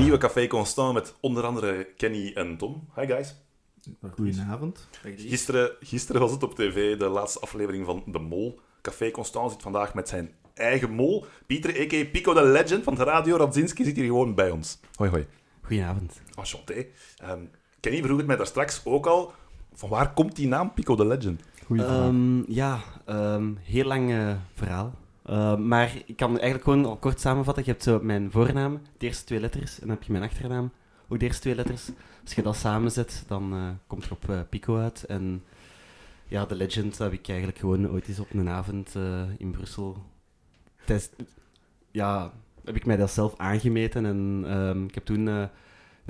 nieuwe Café Constant met onder andere Kenny en Tom. Hi guys. Goedenavond. Gisteren, gisteren was het op tv, de laatste aflevering van De Mol. Café Constant zit vandaag met zijn eigen mol. Pieter, a.k.a. Pico de Legend van de radio Radzinski, zit hier gewoon bij ons. Hoi, hoi. Goedenavond. Enchanté. Um, Kenny vroeg het mij daar straks ook al. Van waar komt die naam Pico de Legend? Ehm, ja, ehm, heel lang eh, verhaal. Uh, maar ik kan eigenlijk gewoon al kort samenvatten. Je hebt zo mijn voornaam, de eerste twee letters, en dan heb je mijn achternaam, ook de eerste twee letters. Als je dat samenzet, dan uh, komt er op uh, Pico uit. En ja, de Legend heb ik eigenlijk gewoon ooit eens op een avond in Brussel. Test, ja, heb ik mij dat zelf aangemeten en um, ik heb toen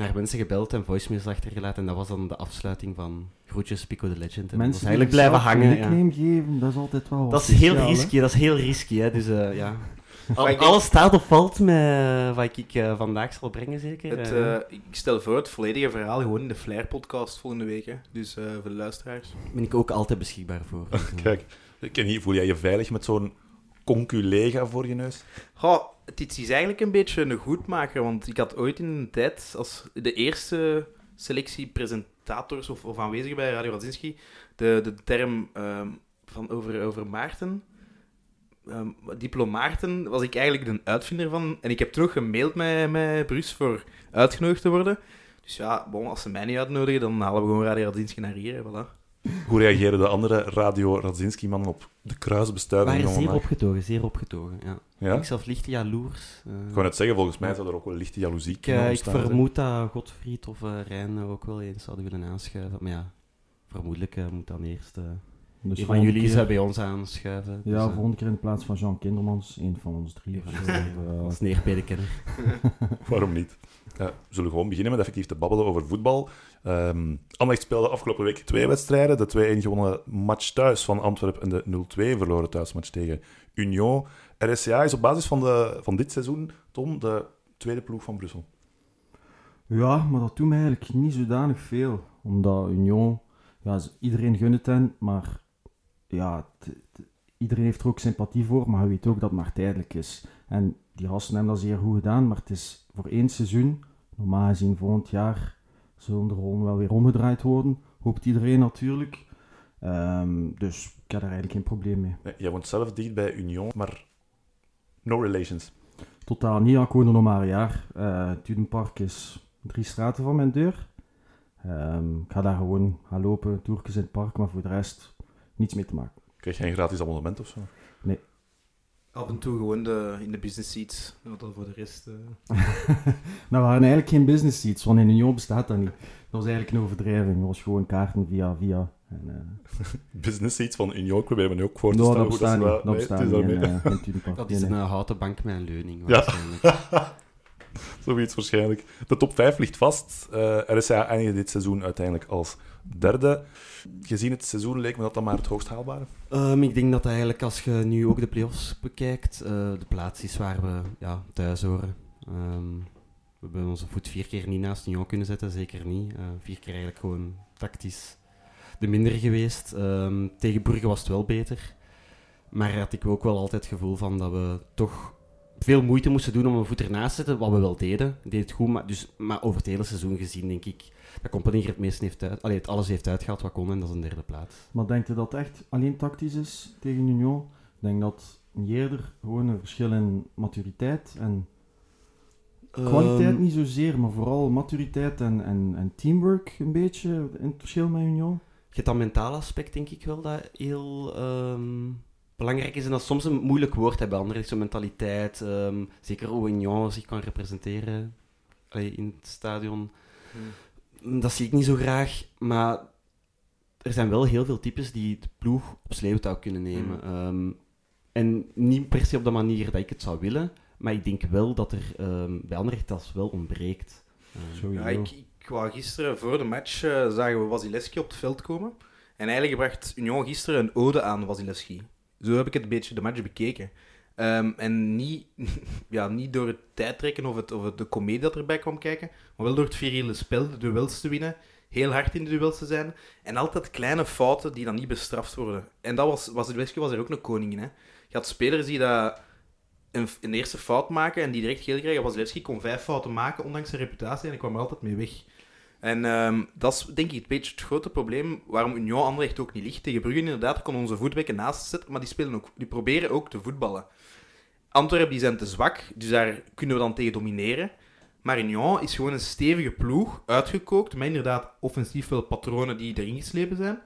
naar mensen gebeld en voicemails achtergelaten. En dat was dan de afsluiting van Groetjes Pico de Legend. En Mensen dat is eigenlijk blijven hangen. Een nickname geven, dat is altijd wel wat Dat is heel speciaal, hè? risky, dat is heel risky. Hè? Dus uh, ja. Al, alles staat of valt met wat ik uh, vandaag zal brengen, zeker. Het, Eh, eh, ik stel voor het volledige verhaal gewoon in de Flair-podcast volgende week. Hè. Dus eh, voor de luisteraars. ben ik ook altijd beschikbaar voor. Eh, Kijk, voel jij je veilig met zo'n conculega voor je neus? Goh, dit is eigenlijk een beetje een goedmaker. Want ik had ooit in een tijd, als de eerste selectie presentators of, of aanwezigen bij Radio Radzinski, de, de term ehm, van over, over Maarten. ehm diplomaarten was ik eigenlijk de uitvinder van. En ik heb terug gemaild met, met Brus voor uitgenodigd te worden. Dus ja, als ze mij niet uitnodigen, dan halen we gewoon Radio Radzinski naar hier. Voilà. Hoe reageren de andere Radio Radzinski-mannen op de kruisbestuiving? waren zeer opgetogen, zeer opgetogen. Ja. Ja? Ik zelf licht jaloers. eh. Ik wou net zeggen, volgens mij zou er ook wel lichte jaloezie ik, eh, ik zijn. vermoed dat Godfried of eh Rijn ook wel eens zouden willen aanschuiven. Maar ja, vermoedelijk eh, moet dan eerst eh Dus een van jullie keer- zou bij ons aanschuiven. Ja, Dus, volgende keer in plaats van Jean Kindermans, een van ons drie. Of van zo. Waarom niet? We zullen gewoon beginnen met effectief te babbelen over voetbal. Anderlecht speelde afgelopen week twee wedstrijden. De 2-1 gewonnen match thuis van Antwerpen en de 0-2 verloren thuismatch tegen Union. RSCA is op basis van, de, van dit seizoen, Tom, de tweede ploeg van Brussel. Ja, maar dat doet mij eigenlijk niet zodanig veel. Omdat Union, ja, iedereen gunt het hen, maar ja, iedereen heeft er ook sympathie voor, maar je weet ook dat het maar tijdelijk is. En die gasten hebben dat zeer goed gedaan, maar het is voor één seizoen. Normaal gezien volgend jaar zullen de rollen wel weer omgedraaid worden. Hoopt iedereen natuurlijk. Ehm, dus ik heb daar eigenlijk geen probleem mee. Nee, Jij woont zelf dicht bij Union, maar no relations. Totaal niet, ik woon er nog maar een jaar. Het Dudenpark is drie straten van mijn deur. Ehm, ik ga daar gewoon gaan lopen, toertjes in het park, maar voor de rest niets mee te maken. Krijg jij een gratis abonnement of zo? Af en toe gewoon de, in de business seats. Wat dan voor de rest... eh. nou, we waren eigenlijk geen business seats, want in Union bestaat dat niet. Dat was eigenlijk een overdrijving. Dat was gewoon kaarten via via. En, eh, Business seats van Union, probeer me nu ook voor te stellen dat bestaat niet. dat- Dat nee, is niet. Dat is een houten bank met een leuning. Ja. waarschijnlijk. Zoiets waarschijnlijk. De top 5 ligt vast. Eh RSA eindigde dit seizoen uiteindelijk als derde. Gezien het seizoen leek me dat dan maar het hoogst haalbare. Ehm, ik denk dat eigenlijk als je nu ook de play-offs bekijkt, eh, de plaats is waar we ja, thuis horen. Ehm, we hebben onze voet vier keer niet naast Union kunnen zetten, zeker niet. Eh, vier keer eigenlijk gewoon tactisch de minder geweest. Ehm, tegen Brugge was het wel beter. Maar had ik ook wel altijd het gevoel van dat we toch veel moeite moesten doen om een voet ernaast te zetten, wat we wel deden. Deed het goed, maar, dus, maar over het hele seizoen gezien denk ik dat Company er het meeste heeft uit, allee, het alles heeft uitgehaald wat kon en dat is een derde plaats. Maar denk je dat het echt alleen tactisch is tegen Union? Ik denk dat eerder gewoon een verschil in maturiteit en kwaliteit Ehm, niet zozeer, maar vooral maturiteit en, en, en teamwork een beetje in het verschil met Union. Je hebt dat mentale aspect, denk ik wel, dat heel ehm, belangrijk is. En dat soms een moeilijk woord hebben. Anderlecht zo'n mentaliteit. ehm, zeker hoe Union zich kan representeren allee, in het stadion. Dat zie ik niet zo graag. Maar er zijn wel heel veel types die de ploeg op sleeptouw kunnen nemen. Ehm, en niet per se op de manier dat ik het zou willen. Maar ik denk wel dat er ehm, bij Anderlecht dat wel ontbreekt. Ehm. Ja, ik, ik wou gisteren voor de match eh, zagen we Wasilewski op het veld komen. En eigenlijk bracht Union gisteren een ode aan Wasilewski. Zo heb ik het een beetje de match bekeken. Ehm, en niet, ja, niet door het tijdtrekken of, het, of het, de comedie dat erbij kwam kijken, maar wel door het viriele spel, de duels te winnen, heel hard in de duels te zijn, en altijd kleine fouten die dan niet bestraft worden. En dat was, Wasilewski was er ook een koning in. Hè. Je had spelers die dat een, eerste fout maken en die direct geel krijgen. Wasilewski kon vijf fouten maken, ondanks zijn reputatie, en hij kwam er altijd mee weg. En ehm, dat is denk ik een beetje het grote probleem waarom Union Anderlecht ook niet ligt. Tegen Brugge inderdaad kon onze voetbekken naast zetten, maar die, spelen ook, die proberen ook te voetballen. Antwerpen die zijn te zwak, dus daar kunnen we dan tegen domineren. Maar Union is gewoon een stevige ploeg, uitgekookt, met inderdaad offensief veel patronen die erin geslepen zijn.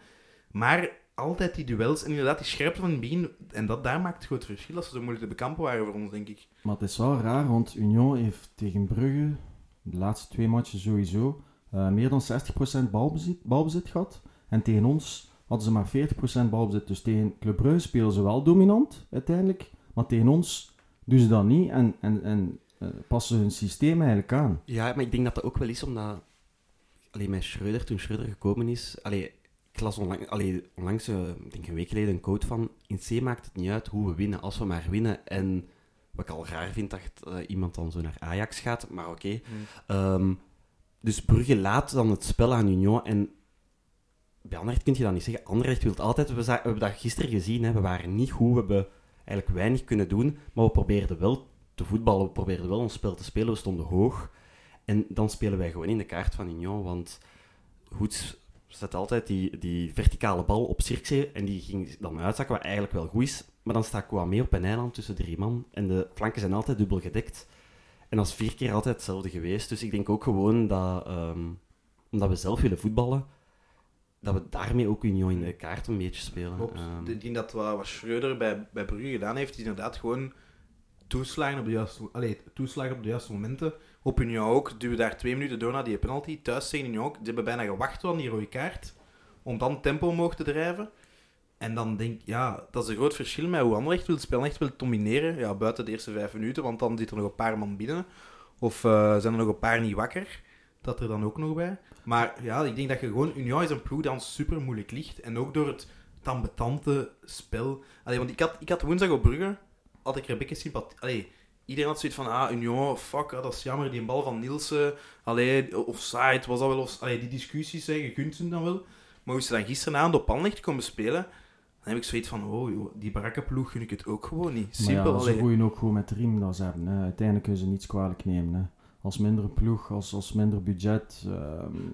Maar altijd die duels en inderdaad die scherpte van het begin. En dat, daar maakt het groot verschil als ze zo moeilijk te bekampen waren voor ons, denk ik. Maar het is wel raar, want Union heeft tegen Brugge, de laatste twee matchen sowieso, eh, meer dan 60% balbezit, balbezit gehad. En tegen ons hadden ze maar 40% balbezit. Dus tegen Club Brugge spelen ze wel dominant, uiteindelijk. Maar tegen ons doen ze dat niet en, en, en eh, passen hun systeem eigenlijk aan. Ja, maar ik denk dat dat ook wel is omdat... Alleen met Schreuder, toen Schreuder gekomen is... Allee, ik las onlang, allee, onlangs, ik denk een week geleden, een quote van... In C maakt het niet uit hoe we winnen, als we maar winnen. En wat ik al raar vind, dat eh, iemand dan zo naar Ajax gaat. Maar oké. Ehm, dus Brugge laat dan het spel aan Union. En bij Anderlecht kun je dat niet zeggen. Anderlecht wil altijd... We hebben dat gisteren gezien. Hè. We waren niet goed. We hebben eigenlijk weinig kunnen doen. Maar we probeerden wel te voetballen. We probeerden wel ons spel te spelen. We stonden hoog. En dan spelen wij gewoon in de kaart van Union. Want goed zet altijd die, die verticale bal op Cirkzee. En die ging dan uitzakken, wat eigenlijk wel goed is. Maar dan staat Kouame op een eiland tussen drie man. En de flanken zijn altijd dubbel gedekt. En dat is vier keer altijd hetzelfde geweest. Dus ik denk ook gewoon dat, ehm, omdat we zelf willen voetballen, dat we daarmee ook Union in de kaart een beetje spelen. Klopt. Ehm, ik denk dat wat, wat Schreuder bij, bij Brugge gedaan heeft, is inderdaad gewoon toeslagen op de juiste, allee, toeslagen op de juiste momenten. Op Union ook, duwen daar twee minuten door naar die penalty. Thuis tegen Union ook. Ze hebben bijna gewacht op die rode kaart, om dan tempo omhoog te drijven. En dan denk ik, ja, dat is een groot verschil met hoe Anderlecht wil spelen. Echt wil domineren, ja, buiten de eerste vijf minuten, want dan zit er nog een paar man binnen. Of eh, zijn er nog een paar niet wakker. Dat er dan ook nog bij. Maar ja, ik denk dat je gewoon... Union is een ploeg die ons super moeilijk ligt. En ook door het tambetante spel. Allee, want ik had, ik had woensdag op Brugge, had ik Rebecca sympathie... Allee, iedereen had zoiets van, ah, Union, fuck, ah, dat is jammer, die bal van Nielsen. Allee, offside, was dat wel... Allee, die discussies, hè, je kunt ze dan wel. Maar hoe ze dan gisteravond op Anderlecht komen spelen... Dan heb ik zoiets van, oh, joh, die barakkenploeg gun ik het ook gewoon niet. Maar Simpel, ja, ze groeien ook gewoon met de riem dat ze hebben. Hè. Uiteindelijk kunnen ze niets kwalijk nemen. Hè. Als minder ploeg, als, als minder budget. ehm,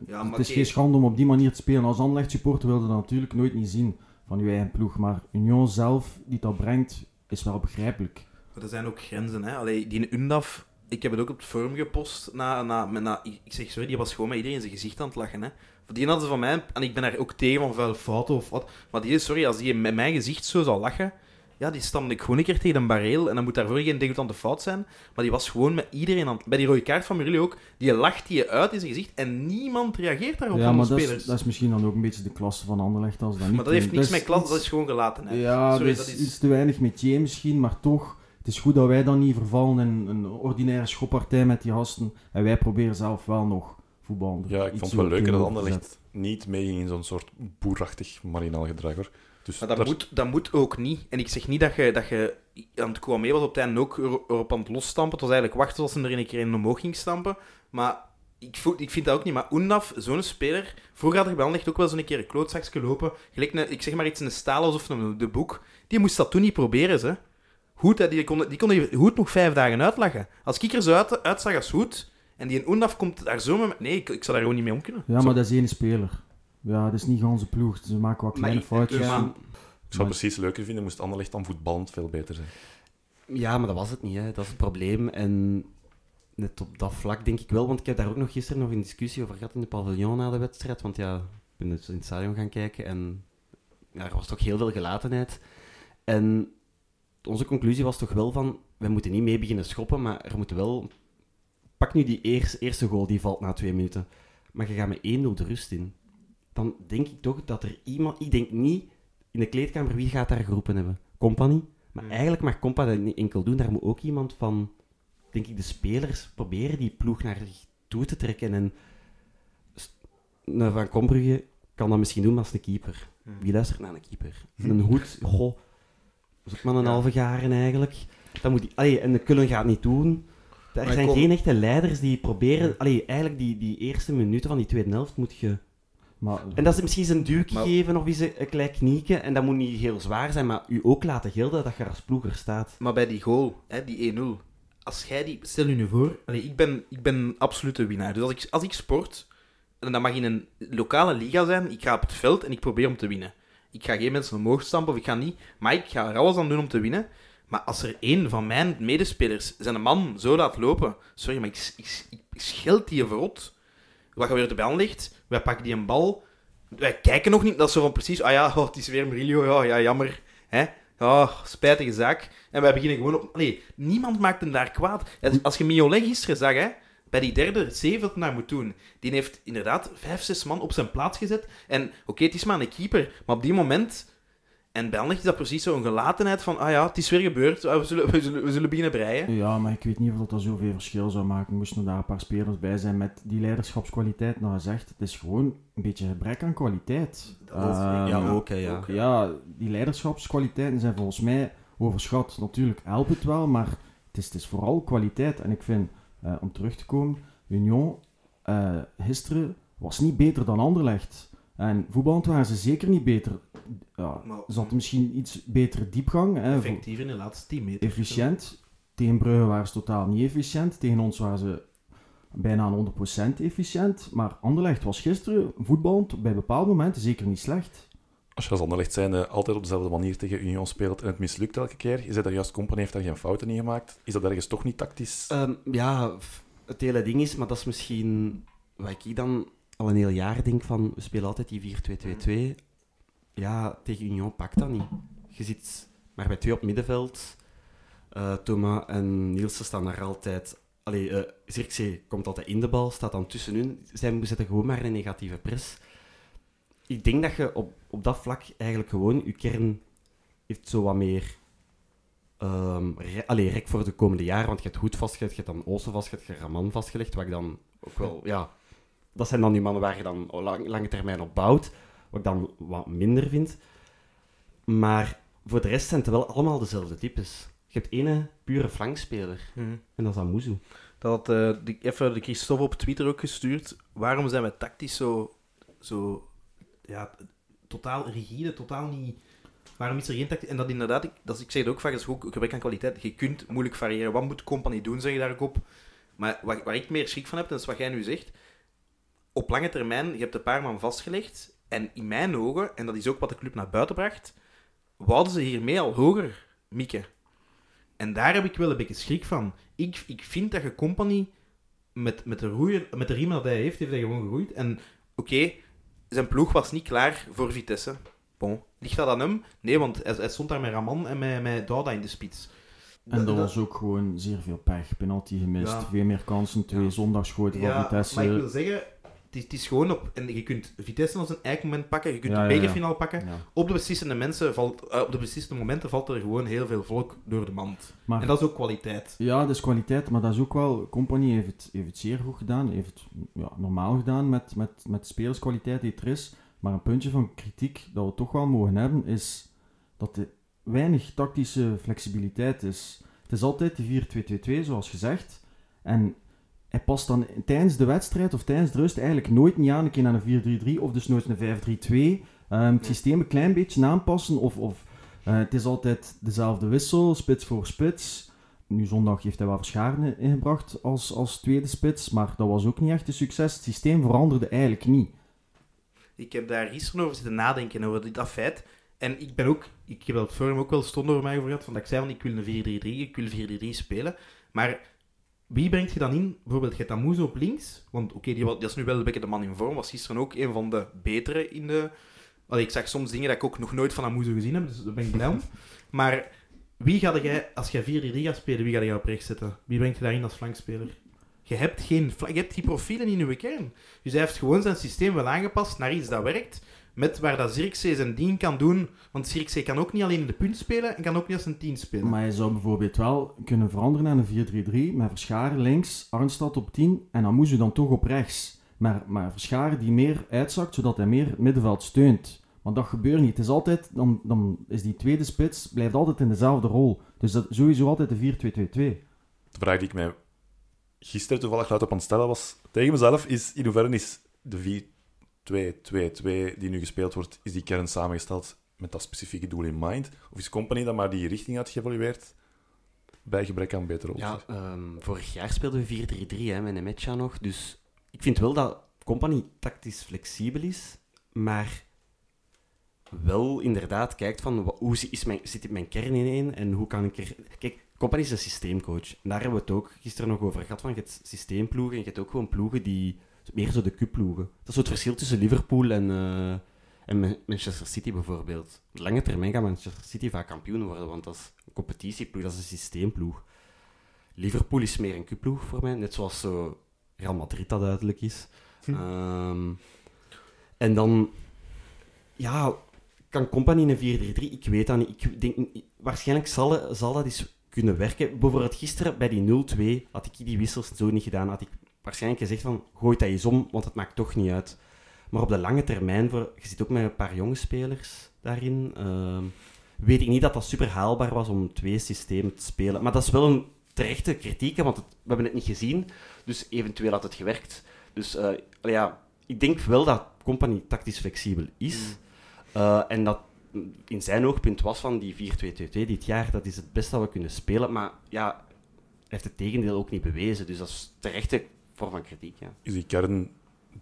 Ja, maar het is geen schande om op die manier te spelen. Als Anderlecht supporter wilde dat natuurlijk nooit niet zien van je eigen ploeg. Maar Union zelf, die dat brengt, is wel begrijpelijk. Maar er zijn ook grenzen, hè. Allee, die Undaf... Ik heb het ook op het forum gepost. Na, na, met- na, ik zeg, sorry, die was gewoon met iedereen zijn gezicht aan het lachen, hè. Die hadden ze van mij... En ik ben daar ook tegen van vuil fouten of wat. Maar die is, sorry, als die met mijn gezicht zo zal lachen... Ja, die stamde ik gewoon een keer tegen een bareel. En dan moet daarvoor geen degoutant fout zijn. Maar die was gewoon met iedereen aan. Bij die rode kaart van Murillo ook. Die lacht die uit in zijn gezicht. En niemand reageert daarop ja, van maar de dat spelers. is, dat is misschien dan ook een beetje de klasse van Anderlecht. Als dat niet maar dat heeft niks Dat met klas, iets- dat is gewoon gelaten. Hè. Ja, Sorry, dat is, dat is- iets te weinig métier misschien, maar toch. Het is goed dat wij dan niet vervallen in een ordinaire schoppartij met die gasten. En wij proberen zelf wel nog voetbal. Ja, ik vond het wel leuk dat Anderlecht niet meeging in zo'n soort boerachtig marinaal gedrag. Hoor. Dus Maar dat, daar- moet, dat moet ook niet. En ik zeg niet dat je, dat je aan het mee was op het einde ook er- erop aan het losstampen. Het was eigenlijk wachten tot ze er een keer in omhoog ging stampen. Maar ik, voel, ik vind dat ook niet. Maar Undaf, zo'n speler... Vroeger had ik bij Anderlecht ook wel zo'n keer een klootzakje lopen. Gelijk een, ik zeg maar iets in de Stalos of een, de boek. Die moest dat toen niet proberen, ze. Hoed, hè, die kon, die kon die Hoed nog vijf dagen uitlachen. Als ik er zo uit, uitzag als Hoed... En die in Undaf komt daar zo mee... Nee, ik, ik zou daar gewoon niet mee om kunnen. Ja, maar dat is één speler. Ja, dat is niet onze ploeg. Ze maken wat kleine Maar- foutjes. ja. Ik zou het precies leuker vinden moest Anderlecht dan voetballend veel beter zijn. Ja, maar dat was het niet. Hè. Dat is het probleem. En net op dat vlak denk ik wel, want ik heb daar ook nog gisteren nog een discussie over gehad in de paviljoen na de wedstrijd. Want ja, ik ben dus in het stadion gaan kijken en ja, er was toch heel veel gelatenheid. En onze conclusie was toch wel van, we moeten niet mee beginnen schoppen, maar er moet wel... Pak nu die eerste, eerste goal, die valt na twee minuten. Maar je gaat met 1-0 de rust in. Dan denk ik toch dat er iemand... Ik denk niet in de kleedkamer, wie gaat daar geroepen hebben? Company? Maar Hmm. eigenlijk mag Compa dat niet enkel doen. Daar moet ook iemand van, denk ik, de spelers proberen die ploeg naar zich toe te trekken. En Van Kombrugge kan dat misschien doen als een keeper. Hmm. Wie luistert naar een keeper? Een hoed, goh, dat is ook maar een Ja. halve garen eigenlijk. Dat moet die, allee, en de Kullen gaat niet doen. Er Maar zijn kom- geen echte leiders die proberen... Allee, eigenlijk die, die eerste minuten van die tweede helft moet je Maar, En dat is misschien eens een duwtje Maar- geven of eens een, een klein knieken. En dat moet niet heel zwaar zijn, maar u ook laten gelden dat je als ploeger staat. Maar bij die goal, hè, die 1-0, als jij die... Stel je nu voor, allee, ik, ben, ik ben een absolute winnaar. Dus als ik, als ik sport, en dat mag in een lokale liga zijn, ik ga op het veld en ik probeer om te winnen. Ik ga geen mensen omhoog stampen, of ik ga niet... Maar ik ga er alles aan doen om te winnen. Maar als er één van mijn medespelers zijn man zo laat lopen... Sorry, maar ik, ik, ik, scheld die verrot. Wat gebeurt er bij aan ligt? Wij pakken die een bal... Wij kijken nog niet, dat is zo van precies... Ah ja, oh, het is weer Murillo, ja, ja jammer. Hè? Oh, spijtige zaak. En wij beginnen gewoon op... Nee, niemand maakt hem daar kwaad. Als je Mignolet gisteren zag, hè, bij die derde hij naar moet doen, die heeft inderdaad vijf, zes man op zijn plaats gezet. En oké, het is maar een keeper, maar op die moment... En bij Anderlecht is dat precies zo'n gelatenheid van... Ah ja, het is weer gebeurd, ah, we, zullen, we, zullen, we zullen beginnen breien. Ja, maar ik weet niet of dat, dat zoveel verschil zou maken. Moesten er daar een paar spelers bij zijn met die leiderschapskwaliteit. Nou, gezegd, het is gewoon een beetje gebrek aan kwaliteit. Dat is- Ehm, ja, ook, hè, ja. ook, hè. Ja, die leiderschapskwaliteiten zijn volgens mij overschat. Natuurlijk helpt het wel, maar het is, het is vooral kwaliteit. En ik vind, eh, om terug te komen, Union eh, gisteren was niet beter dan Anderlecht. En voetballend waren ze zeker niet beter. Ja, Maar- ze hadden misschien iets betere diepgang. Hè, voor- Effectief in de laatste 10 meter. efficiënt. Tegen Brugge waren ze totaal niet efficiënt. Tegen ons waren ze bijna aan 100% efficiënt. Maar Anderlecht was gisteren voetballend bij bepaalde momenten zeker niet slecht. Als je als Anderlecht zijnde altijd op dezelfde manier tegen Union speelt en het mislukt elke keer, je zei dat juist Company heeft daar geen fouten in gemaakt. Is dat ergens toch niet tactisch? Ehm, ja, het hele ding is, maar dat is misschien wat ik dan al een heel jaar denk van, we spelen altijd die 4-2-2-2. Ja, tegen Union pakt dat niet. Je zit maar bij twee op middenveld. Eh Thomas en Nielsen staan daar altijd... Allee, eh Zirkzee komt altijd in de bal, staat dan tussenin. Zij zetten gewoon maar een negatieve press. Ik denk dat je op, op dat vlak eigenlijk gewoon... Je kern heeft zo wat meer re- allee, rek voor de komende jaren, want je hebt goed vastgelegd, je hebt dan Oosten vastgelegd, je hebt Raman vastgelegd, wat ik dan ook wel, ja, dat zijn dan die mannen waar je dan lang, lange termijn op bouwt, wat ik dan wat minder vind. Maar voor de rest zijn het wel allemaal dezelfde types. Je hebt ene pure flankspeler, Mhm. en dat is Amuzu. Dat had eh, die, even de Christophe op Twitter ook gestuurd. Waarom zijn we tactisch zo, zo ja, totaal rigide, totaal niet... Waarom is er geen tactisch... En dat inderdaad, ik, dat, ik zeg het ook vaak, is ook gebrek aan kwaliteit. Je kunt moeilijk variëren. Wat moet Company doen, zeg je daar ook op. Maar waar, waar ik meer schrik van heb, dat is wat jij nu zegt. Op lange termijn, je hebt een paar man vastgelegd. En in mijn ogen, en dat is ook wat de club naar buiten bracht, wouden ze hiermee al hoger mikken. En daar heb ik wel een beetje schrik van. Ik, ik vind dat je Company met, met, de roeien, met de riemen dat hij heeft, heeft hij gewoon geroeid. En oké, zijn ploeg was niet klaar voor Vitesse. Bon. Ligt dat aan hem? Nee, want hij, hij stond daar met Raman en met, met Douda in de spits. En dat was ook gewoon zeer veel pech. Penalty gemist, Ja. veel meer kansen, twee Ja. zondagsschoten van Ja, Vitesse. maar ik wil zeggen, het is, het is gewoon op... En je kunt Vitesse als een eikmoment pakken, je kunt Ja, ja. bekerfinale pakken. Op de, beslissende mensen valt, eh, op de beslissende momenten valt er gewoon heel veel volk door de mand. Maar En dat is ook kwaliteit. Ja, dat is kwaliteit, maar dat is ook wel... Company heeft het, heeft het zeer goed gedaan, heeft het ja, normaal gedaan met, met, met de spelerskwaliteit die er is. Maar een puntje van kritiek dat we toch wel mogen hebben, is dat er weinig tactische flexibiliteit is. Het is altijd de 4-2-2-2, zoals gezegd. En hij past dan tijdens de wedstrijd of tijdens de rust eigenlijk nooit niet aan een keer naar een 4-3-3 of dus nooit een 5-3-2. Ehm, het systeem een klein beetje aanpassen of... of eh, het is altijd dezelfde wissel, spits voor spits. Nu zondag heeft hij wel Verscharen ingebracht als, als tweede spits, maar dat was ook niet echt een succes. Het systeem veranderde eigenlijk niet. Ik heb daar gisteren over zitten nadenken, over dit- dat feit. En ik ben ook, ik heb dat forum ook wel stonden over mij over gehad, van dat ik zei van ik wil een 4-3-3, ik wil 4-3-3 spelen. Maar wie brengt je dan in? Bijvoorbeeld, je hebt Amuzo op links, want oké, die, wa- die is nu wel een beetje de man in vorm, was gisteren ook een van de betere in de... Allee, ik zag soms dingen dat ik ook nog nooit van Amuzo gezien heb, dus daar ben ik blij om. Maar wie ga jij, als jij 4-3-3 gaat spelen, wie ga je op rechts zetten? Wie brengt je daarin als flankspeler? Je hebt, geen, je hebt die profielen in je kern. Dus hij heeft gewoon zijn systeem wel aangepast naar iets dat werkt. Met waar dat Zirkzee zijn dien kan doen. Want Zirkzee kan ook niet alleen in de punt spelen en kan ook niet als een 10 spelen. Maar je zou bijvoorbeeld wel kunnen veranderen naar een 4-3-3 met Verscharen links, Arnstad op 10 en dan moest je dan toch op rechts. Maar, maar Verscharen die meer uitzakt, zodat hij meer het middenveld steunt. Want dat gebeurt niet. Het is altijd, dan, dan is die tweede spits blijft altijd in dezelfde rol. Dus dat sowieso altijd de 4-2-2-2. De vraag die ik mij gisteren toevallig luid op aan het stellen was tegen mezelf is in hoeverre is de 4-2-2-2 die nu gespeeld wordt, is die kern samengesteld met dat specifieke doel in mind? Of is Company dan maar die richting had geëvalueerd bij gebrek aan betere opties? Ja, ehm, vorig jaar speelden we 4-3-3 hè, met een matcha nog. Dus ik vind wel dat Company tactisch flexibel is, maar wel inderdaad kijkt van hoe is mijn, zit mijn kern ineen en hoe kan ik er... Kijk, Company is een systeemcoach. En daar hebben we het ook gisteren nog over gehad. Van, je hebt systeemploegen en je hebt ook gewoon ploegen die... Meer zo de cupploegen. Dat is zo het verschil tussen Liverpool en, eh, en Ma- Manchester City bijvoorbeeld. Op lange termijn gaat Manchester City vaak kampioen worden, want dat is een competitieploeg, dat is een systeemploeg. Liverpool is meer een cupploeg voor mij, net zoals zo Real Madrid dat duidelijk is. Ehm, en dan, ja, kan Company in een 4-3-3? Ik weet dat niet. Ik denk, waarschijnlijk zal, zal dat eens kunnen werken. Bijvoorbeeld gisteren bij die 0-2 had ik die wissels zo niet gedaan. Had ik waarschijnlijk gezegd van, gooi dat eens om, want het maakt toch niet uit. Maar op de lange termijn, voor, je zit ook met een paar jonge spelers daarin, ehm, weet ik niet dat dat super haalbaar was om twee systemen te spelen. Maar dat is wel een terechte kritiek, want het- we hebben het niet gezien. Dus eventueel had het gewerkt. Dus eh, ja, ik denk wel dat Company tactisch flexibel is. Eh, en dat mm, in zijn oogpunt was van die 4-2-2-2 dit jaar, dat is het beste dat we kunnen spelen. Maar ja, hij heeft het tegendeel ook niet bewezen. Dus dat is terechte vorm van kritiek. Ja. Is die kern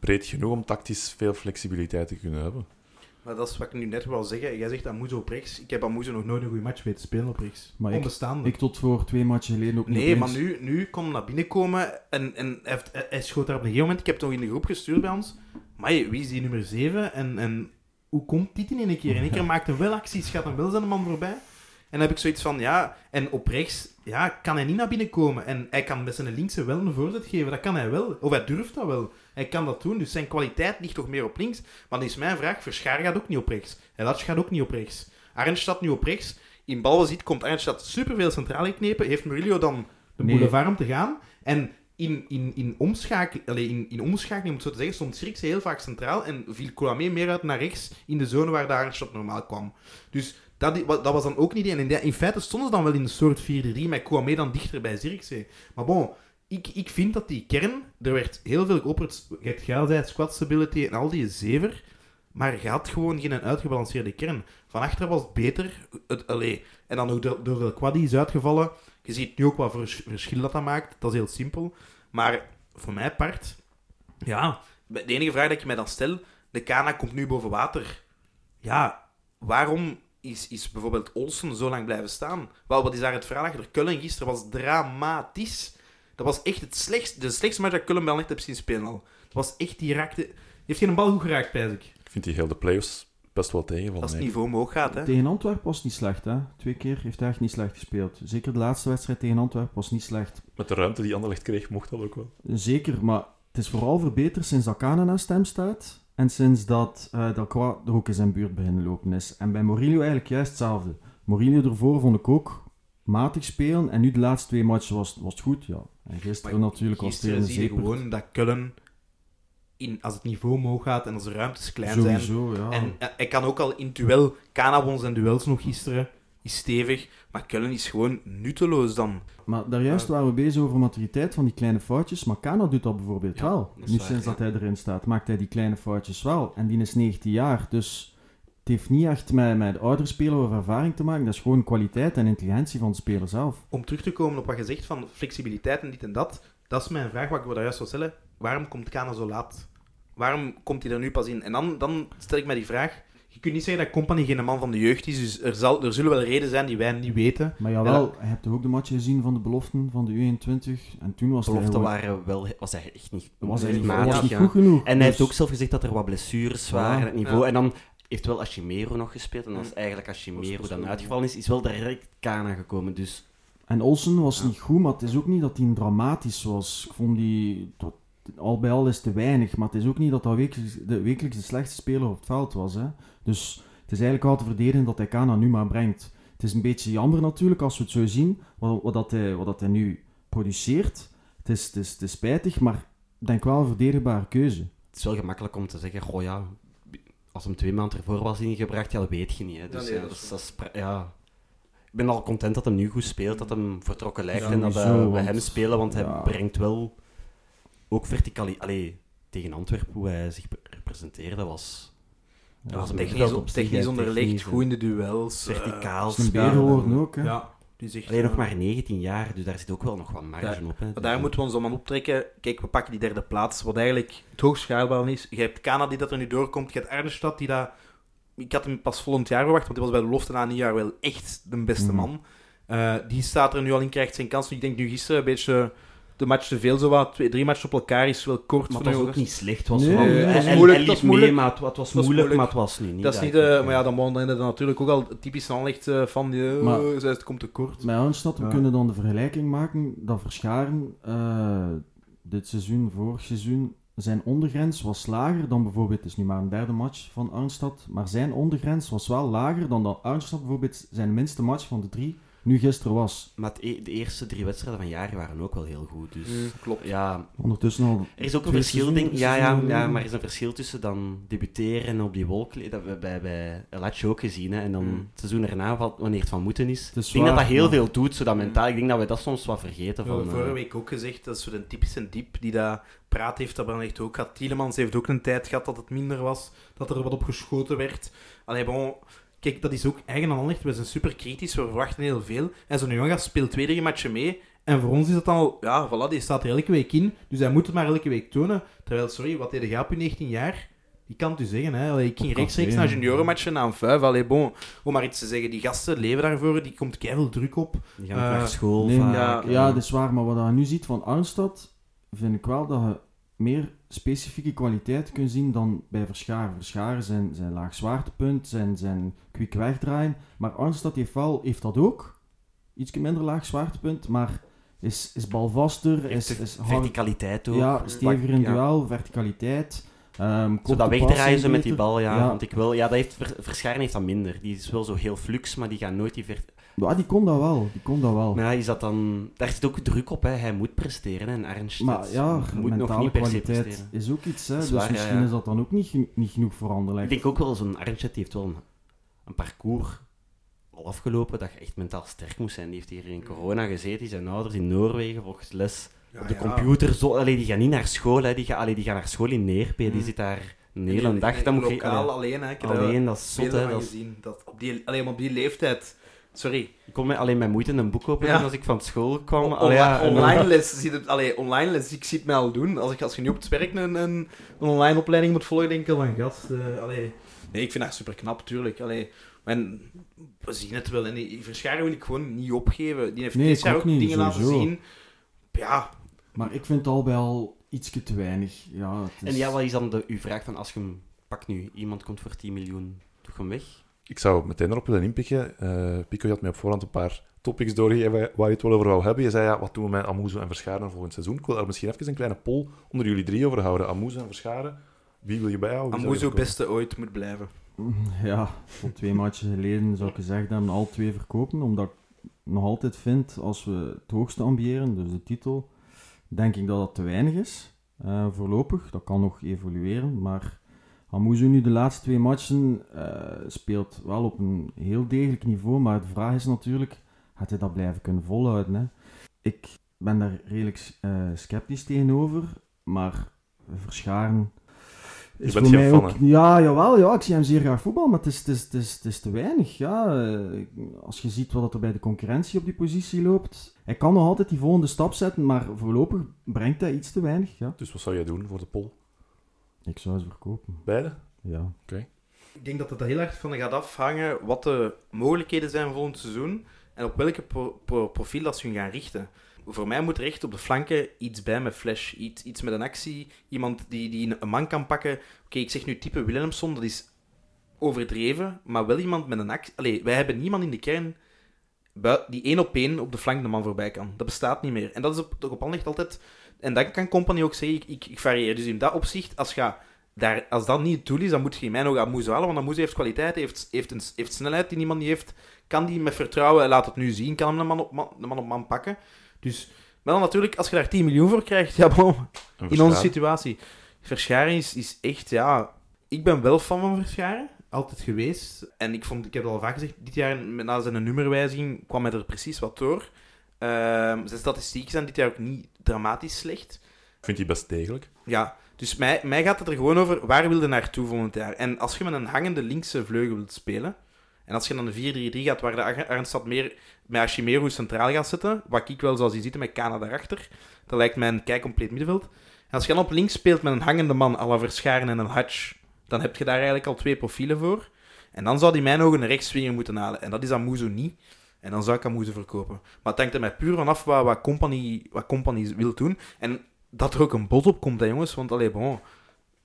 breed genoeg om tactisch veel flexibiliteit te kunnen hebben? Maar dat is wat ik nu net wou zeggen. Jij zegt Amuzo op rechts. Ik heb Amuzo nog nooit een goede match weten spelen op rechts. Maar ik- Onbestaande. Ik tot voor twee matchen geleden ook niet Nee, maar nu, nu kon hij naar binnen komen en, en hij, heeft, hij- hij schoot daar op een gegeven moment. Ik heb het nog in de groep gestuurd bij ons. Maar wie is die nummer 7 en, en hoe komt dit in één keer? In één keer maakt hij wel acties, gaat hem wel zijn man voorbij. En dan heb ik zoiets van, ja, en op rechts ja, kan hij niet naar binnen komen. En hij kan met zijn linkse wel een voorzet geven, dat kan hij wel. Of hij durft dat wel. Hij kan dat doen, dus zijn kwaliteit ligt toch meer op links. Maar dan is mijn vraag, Verschaar gaat ook niet op rechts. Elatsch gaat ook niet op rechts. Arnstad nu op rechts. In balbezit komt Arnstad superveel centraal geknepen. Heeft Murillo dan de Nee. boulevard om te gaan? En in, in, in, omschakel, allee, in, in omschakeling, om het zo te zeggen, stond Sirkse heel vaak centraal en viel Kouame meer uit naar rechts in de zone waar de Arnstad normaal kwam. Dus dat, dat was dan ook niet. En in, de- in feite stonden ze dan wel in een soort 4-3 met Kouame dan dichter bij Zirkzee. Maar bon, ik, ik vind dat die kern, er werd heel veel geopperd. Je hebt geilheid, squat stability en al die zever. Maar je had gewoon geen uitgebalanceerde kern. Van achter was het beter. Het. En dan ook door, El Quadi is uitgevallen. Je ziet nu ook wat vers- verschil dat dat maakt. Dat is heel simpel. Maar voor mij part, ja, de enige vraag dat je mij dan stel, de Kana komt nu boven water. Ja, waarom is, is bijvoorbeeld Olsen zo lang blijven staan? Wel, wat is daar het verhaal achter? Kullen gisteren was dramatisch. Dat was echt het slechtste, de slechtste match dat Kullen wel echt heb zien spelen al. Het was echt, die raakte... Die heeft geen bal goed geraakt, pijs ik. Ik vind die heel de playoffs best wel tegenvallen. Als het niveau omhoog gaat, hè. Tegen Antwerpen was het niet slecht, hè. Twee keer heeft hij echt niet slecht gespeeld. Zeker de laatste wedstrijd tegen Antwerpen was niet slecht. Met de ruimte die Anderlecht kreeg, mocht dat ook wel. Zeker, maar het is vooral verbeterd sinds dat Kana naast hem staat. En sinds dat uh, Delcroix er ook in zijn buurt beginnen lopen is. En bij Morillo eigenlijk juist hetzelfde. Morillo ervoor vond ik ook matig spelen. En nu de laatste twee matchen was, was het goed, ja. En gisteren natuurlijk was het een zie je gewoon dat Kullen, in, als het niveau omhoog gaat en als de ruimtes klein zijn... Sowieso, ja. En eh, hij kan ook al in duel... Kana won zijn duels nog gisteren, is stevig. Maar Kullen is gewoon nutteloos dan. Maar daar juist waren we bezig over maturiteit van die kleine foutjes. Maar Kana doet dat bijvoorbeeld Ja, wel. dat Nu waar, sinds ja. dat hij erin staat, maakt hij die kleine foutjes wel. En die is 19 jaar, dus het heeft niet echt met, met de oudere speler of ervaring te maken. Dat is gewoon kwaliteit en intelligentie van de speler zelf. Om terug te komen op wat je zegt van flexibiliteit en dit en dat. Dat is mijn vraag wat ik daar juist wil stellen. Waarom komt Kana zo laat? Waarom komt hij er nu pas in? En dan, dan stel ik mij die vraag. Je kunt niet zeggen dat Company geen man van de jeugd is. Dus er, zal, er zullen wel redenen zijn die wij niet weten. Maar jawel, je hebt toch ook de match gezien van de beloften van de U21? En toen was Belofte hij gewoon- waren wel, was hij echt niet, was hij niet, matig, was niet ja. goed genoeg. En hij heeft Dus- ook zelf gezegd dat er wat blessures waren, Ja. het niveau. Ja. En dan heeft wel Ashimero nog gespeeld. En als eigenlijk Ashimero dan uitgevallen is, is wel direct Kana gekomen. Dus En Olsen was Ja. niet goed, maar het is ook niet dat hij dramatisch was. Ik vond die... tot- al bij al is te weinig, maar het is ook niet dat dat wekelijks de, wekelijks de slechtste speler op het veld was. Hè. Dus het is eigenlijk wel te verdedigen dat hij Kana nu maar brengt. Het is een beetje jammer natuurlijk als we het zo zien, wat, wat, dat, hij, wat dat hij nu produceert. Het is, het, is, het is spijtig, maar ik denk wel een verdedigbare keuze. het is wel gemakkelijk om te zeggen, goh ja, als hem twee maanden ervoor was ingebracht, ja, dat weet je niet. Hè. Dus Ja, nee, ja, dat dat is is, dat is pra- ja. Ik ben al content dat hij nu goed speelt, dat hem vertrokken lijkt Ja, en dat we, want- hem spelen, want hij brengt wel ook verticali... Allee, tegen Antwerpen, hoe hij zich representeerde, was... Ja, dat was een technisch, op zich, technisch onderlegd, technisch, goed in de duels. eh, Verticaal. Dat is een ook, hè. Ja, die zegt... Alleen nog eh, maar 19 jaar, dus daar zit ook wel nog wat marge op. Hè. Maar Dus, daar eh, moeten we ons om aan optrekken. Kijk, we pakken die derde plaats, wat eigenlijk het hoogst schaalbaar is. Je hebt Kana die dat er nu doorkomt. Je hebt Arnestad die dat... Ik had hem pas volgend jaar verwacht, want hij was bij de belofte na een jaar wel echt de beste Mhm. man. Eh, die staat er nu al in, krijgt zijn kans. Ik denk nu gisteren een beetje de match te veel, zo wat. Twee, drie matches op elkaar is wel kort Maar het was ook niet slecht. Het was Nee, wel, nee, hij- het was moeilijk, het was mee, maar het, was was moeilijk, maar het was nu niet. Dat is niet de... Maar ja, dan begon dan natuurlijk ook al typisch aanleg eh, van die... Uh, Maar- het komt te kort. Met Arnstad, we Ja. kunnen dan de vergelijking maken dat Verscharen eh, dit seizoen, vorig seizoen, zijn ondergrens was lager dan bijvoorbeeld, het is nu maar een derde match van Arnstad, maar zijn ondergrens was wel lager dan dat Arnstad bijvoorbeeld zijn minste match van de drie nu gisteren was. Maar e- de eerste drie wedstrijden van jaren waren ook wel heel goed. Dus Mm, klopt. ja, Ondertussen al... er is ook een verschil, denk Ja, ja, ja, maar er is een verschil tussen dan debuteren en op die wolk. Dat hebben we bij, bij Elatje ook gezien. Hè, en dan Mm. het seizoen erna, valt- wanneer het van moeten is. Ik denk dat waar, dat heel maar- veel doet, zodat Mm. mentaal. Ik denk dat we dat soms wat vergeten. We Van, hebben vorige eh, week ook gezegd, dat is zo de typische diep die dat praat heeft, dat Brandt ook gehad. Tielemans heeft ook een tijd gehad dat het minder was, dat er wat op geschoten werd. Allee, bon, kijk, dat is ook eigen aan Anderlecht. We zijn super kritisch, we verwachten heel veel. En zo'n jongen speelt twee, drie matchen mee. En voor ons is dat al, ja, voilà, die staat er elke week in. Dus hij moet het maar elke week tonen. Terwijl, sorry, wat deed jij op je 19 jaar? Die kan het u zeggen, hè. Allee, ik ging rechtstreeks naar juniorenmatchen, na een vijf. Allee, bon, om maar iets te zeggen, die gasten leven daarvoor, die komt keihard druk op. die gaan ook eh, naar school Nee, vaak. ja, Ja, dat is waar, maar wat je nu ziet van Arnstad, vind ik wel dat je meer specifieke kwaliteiten kunt zien dan bij Verscharen. Verscharen zijn, zijn laag zwaartepunt, zijn, zijn quick wegdraaien, maar Arnstad heeft, wel, heeft dat ook. Iets minder laag zwaartepunt, maar is, is balvaster, is, is verticaliteit ook. ja, steviger in Ja. duel, verticaliteit. ehm Zo korte dat wegdraaien ze met die bal, ja. Ja. Want ik wil, ja, dat heeft, Ver- Verscharen heeft dat minder. Die is wel zo heel flux, maar die gaat nooit die ver... Ja, die kon dat wel, die kon dat wel. Maar ja, is dat dan... Daar zit ook druk op, hè. Hij moet presteren. En Arnstedt Maar ja, moet nog mentale niet per se kwaliteit presteren. is ook iets, hè. Is dus waar, misschien ja. is dat dan ook niet, niet genoeg voor Anderlecht. Ik denk ook wel, zo'n Arnstedt heeft wel een, een parcours al afgelopen dat je echt mentaal sterk moest zijn. Die heeft hier in corona gezeten, die zijn ouders in Noorwegen, volgens les Ja, op de ja. computer. Zo, allee, die gaan niet naar school, hè. Die, gaan, allee, die gaan naar school in Neerpe, die Mm. zit daar een hele dag. Dan moet je, lokaal allee, alleen, hè. Ik alleen, dat is zot, hè. Dat is- gezien. Dat op die, alleen op die leeftijd... Sorry. ik kon met, alleen met moeite een boek openen Ja. als ik van school kwam. On- Allee, ja, en dan- online les, zie je, allee, online les, ik zie het mij al doen. Als, ik, als je nu op het werk een, een, een online opleiding moet volgen, denk ik al van gast. eh, allee. Nee, ik vind dat super knap, tuurlijk. Allee, en we zien het wel. En die Verscharen wil ik gewoon niet opgeven. Die heeft Nee, dit ik jaar ook ook niet, dingen laten zien. Ja, Maar ik vind het al al ietsje te weinig. Ja, het is... En ja, wat is dan de, uw vraag van als je hem pakt nu, iemand komt voor 10 miljoen, je hem weg? Ik zou meteen erop willen inpikken. Eh, Pico je had mij op voorhand een paar topics doorgegeven waar je het wel over wou hebben. Je zei, ja, wat doen we met Amuzo en Verscharen volgend seizoen? Ik wil daar misschien even een kleine poll onder jullie drie over houden. Amuzo en Verscharen, wie wil je bijhouden? Amuzo beste ooit moet blijven. Ja, tot twee matchen geleden zou ik gezegd hebben, al twee verkopen. Omdat ik nog altijd vind, als we het hoogste ambiëren, dus de titel, denk ik dat dat te weinig is. Eh, voorlopig, dat kan nog evolueren. Maar Amuzu nu de laatste twee matchen eh, speelt wel op een heel degelijk niveau. Maar de vraag is natuurlijk, gaat hij dat blijven kunnen volhouden? Hè? Ik ben daar redelijk eh, sceptisch tegenover. Maar Verscharen is bent voor mij fan, ook... hè? Ja, jawel, ja, ik zie hem zeer graag voetbal, maar het is, het is, het is, het is te weinig. Ja. Eh, Als je ziet wat er bij de concurrentie op die positie loopt. Hij kan nog altijd die volgende stap zetten, maar voorlopig brengt hij iets te weinig. Ja. Dus wat zou jij doen voor de poll? Ik zou ze verkopen. Beide? Ja. Ik denk dat het er heel erg van gaat afhangen wat de mogelijkheden zijn volgend seizoen en op welke pro- pro- profiel dat ze hun gaan richten. Voor mij moet er echt op de flanken iets bij met flash, iets, iets met een actie, iemand die, die een man kan pakken. Oké, ik zeg nu type Willemson, dat is overdreven, maar wel iemand met een actie. Allee, wij hebben niemand in de kern die één op één op de flank de man voorbij kan. Dat bestaat niet meer. En dat is op, toch op altijd... En dan kan Company ook zeggen, ik, ik, ik varieer. Dus in dat opzicht, als je daar, als dat niet het doel is, dan moet je in mijn ogen Amouz halen. Want Amouz heeft kwaliteit, heeft, heeft, een, heeft snelheid die niemand niet heeft. Kan die met vertrouwen, laat het nu zien, kan hem de man op man, de man, op man pakken. Dus, maar dan natuurlijk, als je daar 10 miljoen voor krijgt, ja bon, En in onze situatie. Verscharen is, is echt, ja... Ik ben wel fan van Verscharen, altijd geweest. En ik, vond, ik heb het al vaak gezegd, dit jaar met, na zijn nummerwijziging kwam hij er precies wat door. Ehm, zijn statistieken zijn dit jaar ook niet dramatisch slecht. Vind die best degelijk. Ja, dus mij, mij gaat het er gewoon over, waar wil je naartoe volgend jaar? En als je met een hangende linkse vleugel wilt spelen, en als je dan een 4-3-3 gaat, waar de Ar- Arnstad meer met Ashimeru centraal gaat zitten, wat ik wel zoals je ziet met Kana daarachter, dat lijkt mij een kei compleet middenveld. En als je dan op links speelt met een hangende man, à la Verscharen en een Hatch, dan heb je daar eigenlijk al twee profielen voor. En dan zou die mijn ogen een rechtswinger moeten halen. En dat is Amuzo niet. En dan zou ik Amuzo verkopen. Maar het hangt er mij puur vanaf wat, wat, company, wat company wil doen. En dat er ook een bod op komt, hè, jongens. Want, allee, bon,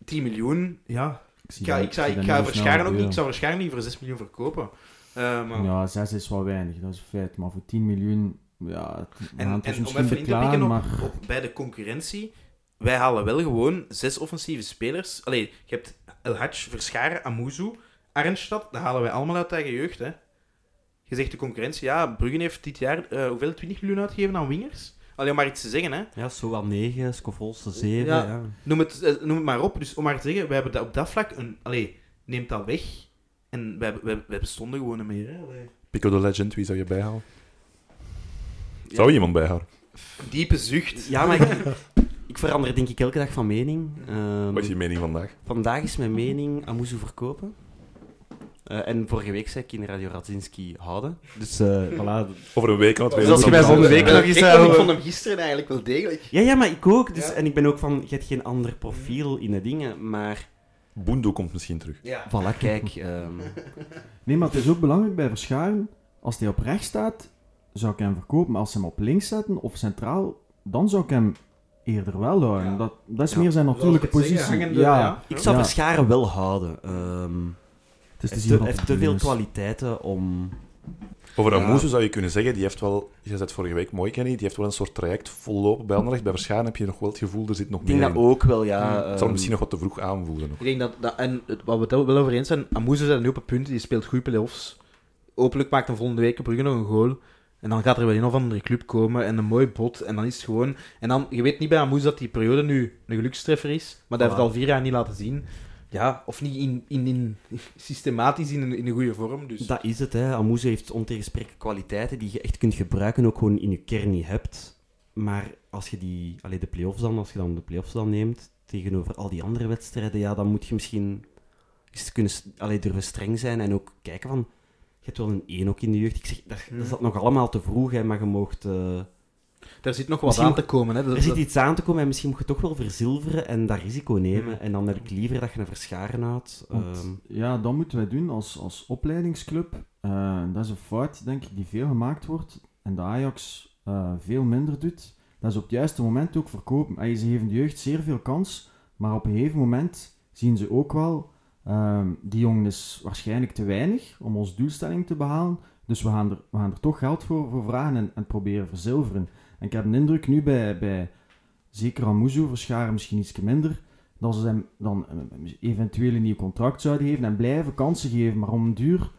10 miljoen, ja. Ik, ga, ik, zou, ik ga niet zo snel Verscharen ook niet, ik zou Verscharen niet voor 6 miljoen verkopen. Eh, maar, Ja, 6 is wel weinig, dat is een feit. Maar voor 10 miljoen, ja, en en om even in te pikken op, maar... op, bij de concurrentie, wij halen wel gewoon zes offensieve spelers. Allee, je hebt El Hadj, Verscharen, Amuzu, Arnstad, dat halen wij allemaal uit eigen jeugd, hè. Je zegt de concurrentie, ja, Bruggen heeft dit jaar eh, hoeveel, 20 miljoen uitgegeven aan wingers? Alleen om maar iets te zeggen, hè. Ja, zo al 9, Scovolse 7. Ja. Ja. Noem het, eh, noem het maar op. Dus om maar te zeggen, wij hebben dat op dat vlak een... Allee, neemt dat weg. En wij, wij, wij bestonden gewoon niet meer, hè. Allee. Pico the Legend, wie zou je bijhalen? Zou je iemand bijhouden? Diepe zucht. Ja, maar ik, ik verander denk ik elke dag van mening. Ehm, Wat is je mening vandaag? Vandaag is mijn mening Amuzu verkopen. Eh, en vorige week zei ik in Radio Radzinski houden. Dus eh voilà. Over een week aan het Dus als je mij dan- volgende week Eh, nog eens ik, zou- vond- ik vond hem gisteren eigenlijk wel degelijk. Ja, ja, maar ik ook. Dus, Ja. En ik ben ook van, je hebt geen ander profiel in de dingen. Maar Boendo komt misschien terug. Ja. voilà, kijk. ehm, Nee, maar het is ook belangrijk bij Verscharen, als hij op rechts staat, zou ik hem verkopen. Maar als ze hem op links zetten, of centraal, dan zou ik hem eerder wel houden. Ja. Dat, dat is Ja. meer zijn natuurlijke we positie. zeggen, hangende- ja. ik zou Ja. Verscharen wel houden. Ehm Het is te heeft te, wat heeft het te veel kwaliteiten om... Over Ja. Amuzu zou je kunnen zeggen, die heeft wel, je zei het vorige week mooi, Kenny, die heeft wel een soort traject vollopen bij Anderlecht. Bij Verscharen heb je nog wel het gevoel, er zit nog Ik denk meer dat in. ook wel, ja. Hmm. Het zal ehm, misschien nog wat te vroeg aanvoelen. Nog. Ik denk dat, dat en het- wat we het wel over eens zijn, Amuzu zijn nu op het punt, die speelt goede play-offs. Hopelijk maakt hem volgende week Brugge nog een goal. En dan gaat er wel een of andere club komen en een mooi bot. En dan is het gewoon... En dan, je weet niet bij Amuzu dat die periode nu een gelukstreffer is. Maar dat heeft Voilà. al vier jaar niet laten zien. Ja, of niet in, in, in, systematisch in een, in een goede vorm. Dus. Dat is het, hè. Amuze heeft ontegensprekelijke kwaliteiten die je echt kunt gebruiken, ook gewoon in je kern niet hebt. Maar als je die, allee, de play-offs dan, als je dan de play-offs dan neemt, tegenover al die andere wedstrijden, ja, dan moet je misschien eens kunnen, allee, durven streng zijn en ook kijken van, je hebt wel een 1 ook in de jeugd. Ik zeg, dat, dat is dat nog allemaal te vroeg, hè, maar je moogt... eh, Daar zit nog wat Misschien- aan te komen. Hè. Dat- er zit iets aan te komen en misschien moet je toch wel verzilveren en dat risico nemen. Mhm. En dan heb ik liever dat je een verscharen houdt. Want, Ehm, ja, dat moeten wij doen als, als opleidingsclub. Eh, dat is een fout, denk ik, die veel gemaakt wordt en de Ajax eh, veel minder doet. Dat is op het juiste moment ook verkopen. En ze geven de jeugd zeer veel kans, maar op een gegeven moment zien ze ook wel, ehm, die jongen is waarschijnlijk te weinig om onze doelstelling te behalen. Dus we gaan er, we gaan er toch geld voor, voor vragen en, en proberen verzilveren. En ik heb een indruk nu bij, bij zeker Amuzu, Verscharen misschien iets minder, dat ze hem dan eh, eventueel een nieuw contract zouden geven en blijven kansen geven. Maar om een duur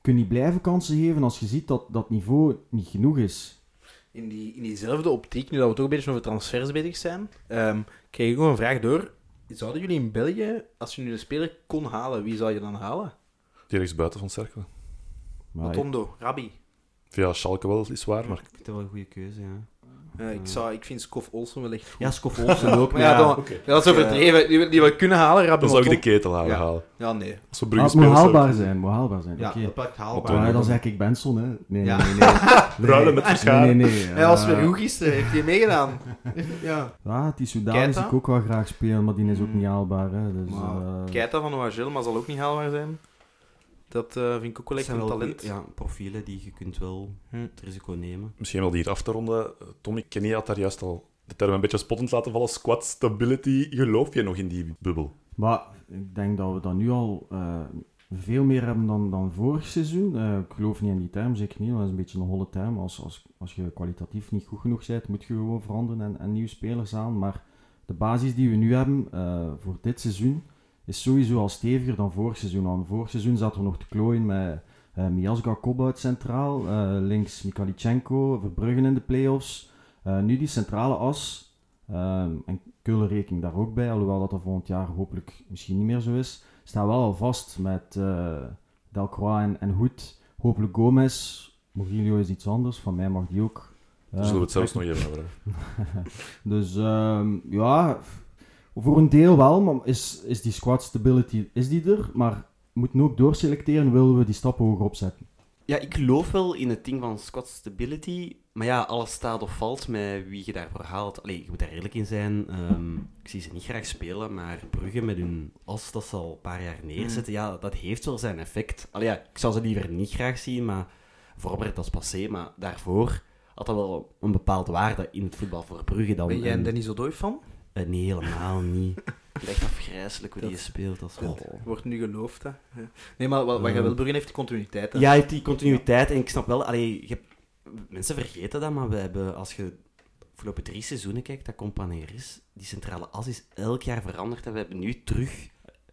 kun je niet blijven kansen geven als je ziet dat dat niveau niet genoeg is. in, die, in diezelfde optiek, nu dat we toch een beetje over transfers bezig zijn, ehm kreeg ik ook een vraag door. Zouden jullie in België, als je nu een speler kon halen, wie zou je dan halen? Die rechts buiten van. Maar Matondo, Rabbi. Via Schalke wel, is waar, maar ik vind dat wel een goede keuze, ja. Eh, ik, zou, ik vind Skof Olsen wel echt goed. Ja, Skof Olsen ook, maar ja, ja, dan- ja, dat is overdreven. Die, we- die we kunnen halen, Rabbi. dan zou ik de ketel halen. Ja. halen. Ja, nee. Als we Ah, het moet haalbaar zijn, moet haalbaar zijn. Ja, Oké. dat haalbaar. Maar dan zeg ik Benson, hè. Nee, Ja. nee, nee. nee. Ruilen met Verscharen. Nee, nee, nee. Hij was Eh, weer goed gisteren, heeft hij meegedaan. ja. Ja, die zie ik ook wel graag spelen, maar die is ook Mm. niet haalbaar. Hè. Dus, Maar Keita van Oagel, maar zal ook niet haalbaar zijn. Dat eh, vind ik ook wel echt een talent. ja, profielen die je kunt wel Hm. het risico nemen. Misschien wel die hier af te ronden. Eh, Tommy, Kenny had daar juist al de term een beetje spottend laten vallen. Squad stability. Geloof je nog in die bubbel? Maar ik denk dat we dat nu al eh, veel meer hebben dan, dan vorig seizoen. Eh, ik geloof niet in die term, zeker niet. Dat is een beetje een holle term. Als, als, als je kwalitatief niet goed genoeg bent, moet je gewoon veranderen en, en nieuwe spelers aan. Maar de basis die we nu hebben eh, voor dit seizoen is sowieso al steviger dan vorig seizoen. Want vorig seizoen zaten we nog te klooien met eh Miasga Kobout centraal, eh, links Mikalichenko, Verbruggen in de play-offs. Eh, nu die centrale as. Ehm, en Keulen reken daar ook bij, alhoewel dat dat volgend jaar hopelijk misschien niet meer zo is. Staat wel al vast met eh Delcroix en, en Hoed. Hopelijk Gomez. Murillo is iets anders. Van mij mag die ook Daar zullen we het zelfs nog even hebben. Dus ehm, ja, voor een deel wel, maar is, is die squad stability is die er, maar we moeten ook doorselecteren, willen we die stappen hoger opzetten. Ja, ik geloof wel in het ding van squad stability. Maar ja, alles staat of valt met wie je daarvoor haalt. Allee, je moet daar eerlijk in zijn. Ehm, ik zie ze niet graag spelen, maar Brugge met hun as dat ze al een paar jaar neerzetten, ja, dat heeft wel zijn effect. Allee, ja, ik zou ze liever niet graag zien, maar voorbereid als passé. Maar daarvoor had dat wel een bepaalde waarde in het voetbal voor Brugge dan. Ben jij een En- Dennis Odoi fan? Eh, nee, helemaal niet. Het echt afgrijzelijk hoe die Dat- speelt. Wel... Wordt nu geloofd, hè? Ja. Nee, maar wat, wat je wil, Brugge heeft die continuïteit, hè? Ja, je hebt die continuïteit en ik snap wel, allee, je hebt- mensen vergeten dat, maar we hebben, als je de afgelopen drie seizoenen kijkt, dat Companeer is, die centrale as is elk jaar veranderd en we hebben nu terug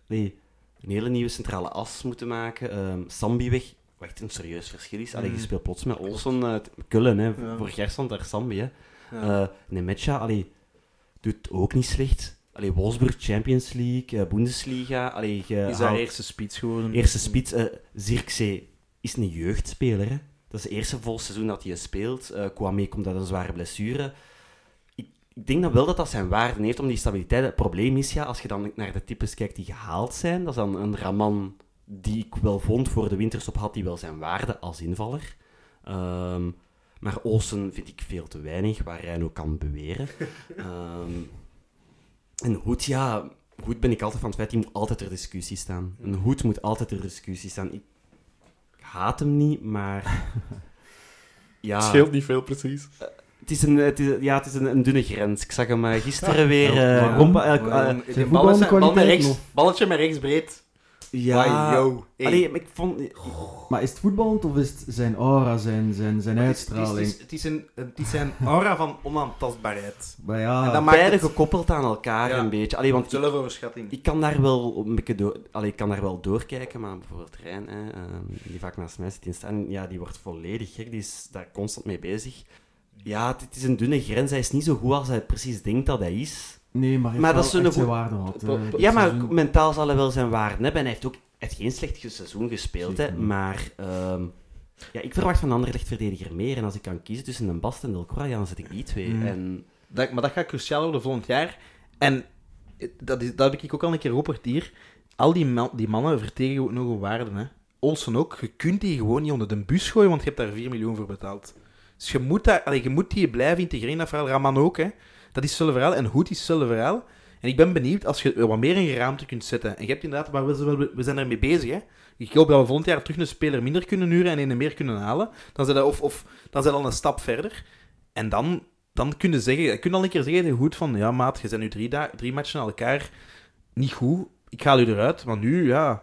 allee, een hele nieuwe centrale as moeten maken. Ehm Sambi weg, wat echt een serieus verschil is. Allee, je Mm. speelt plots met Olsen uit Kullen, hè. Ja. voor Gersand daar Sambi. Hè. Ja. Eh, Nemetja, allee, doet ook niet slecht. Allee, Wolfsburg, Champions League, eh, Bundesliga. Allee, je is haalt- eerste spits geworden. Eerste spits, eh Zirkzee is een jeugdspeler. Hè? Dat is het eerste vol seizoen dat hij speelt. Eh Kwame komt uit een zware blessure. Ik, ik denk dan wel dat dat zijn waarde heeft om die stabiliteit. Het probleem is, ja, als je dan naar de types kijkt die gehaald zijn, dat is dan een Raman die ik wel vond voor de winterstop, had die wel zijn waarde als invaller. Ehm, maar Olsen vind ik veel te weinig, waar hij ook kan beweren. Ehm, en Hoed, ja, Hoed ben ik altijd van het feit, die moet altijd ter discussie staan. Een Hoed moet altijd ter discussie staan. Ik haat hem niet, maar... Ja, Het scheelt niet veel, precies. het is, een, het is, ja, het is een, een dunne grens. Ik zag hem eh, gisteren weer... eh, waarom? eh, eh, Waarom? zijn De ballen zijn- bal met voetbalkwaliteit rechts, nog? balletje met rechts breed. Ja, yo. Hey. Allee, maar ik vond... Maar is het voetballend of is het zijn aura, zijn, zijn, zijn het is- het is- uitstraling? Het is, het, is een, het is een aura van onaantastbaarheid. Maar ja, En dat maakt Beide het- gekoppeld aan elkaar Ja. een beetje. Allee, want ik, Zelfoverschatting. ik kan daar wel een beetje door, allee, ik kan daar wel doorkijken, maar bijvoorbeeld Rijn, hè, ehm, die vaak naast mij zit in staan, ja, die wordt volledig gek, die is daar constant mee bezig. Ja, het, het is een dunne grens, hij is niet zo goed als hij precies denkt dat hij is. Nee, maar hij Maar dat is zijn waarde. Pro- eh, Ja, maar seizoen. mentaal zal hij wel zijn waarde hebben. En hij heeft ook heeft geen slecht seizoen gespeeld. Hè, maar ehm, ja, ik verwacht van een Anderlecht verdediger meer. En als ik kan kiezen tussen een Bast en Delcroix, ja, dan zet ik die twee. Mm. En, Dat, maar dat gaat cruciaal worden volgend jaar. En dat, is, dat heb ik ook al een keer gehoord hier. Al die, man- die mannen vertegen nog een waarde. Hè. Olsen ook. Je kunt die gewoon niet onder de bus gooien, want je hebt daar 4 miljoen voor betaald. Dus je moet, daar, allee, je moet die blijven integreren in dat verhaal. Raman ook. Hè. Dat is verhaal. En Hoed is verhaal. En ik ben benieuwd als je wat meer in je ruimte kunt zetten. En je hebt inderdaad, maar we zijn, ermee bezig. Hè. Ik hoop dat we volgend jaar terug een speler minder kunnen huren en een meer kunnen halen. Dan zijn of, of dan zijn we al een stap verder. En dan, dan kun je zeggen, je kunt al een keer zeggen goed van, ja maat, je bent nu drie, drie matchen aan elkaar niet goed. Ik haal u eruit, maar nu, ja...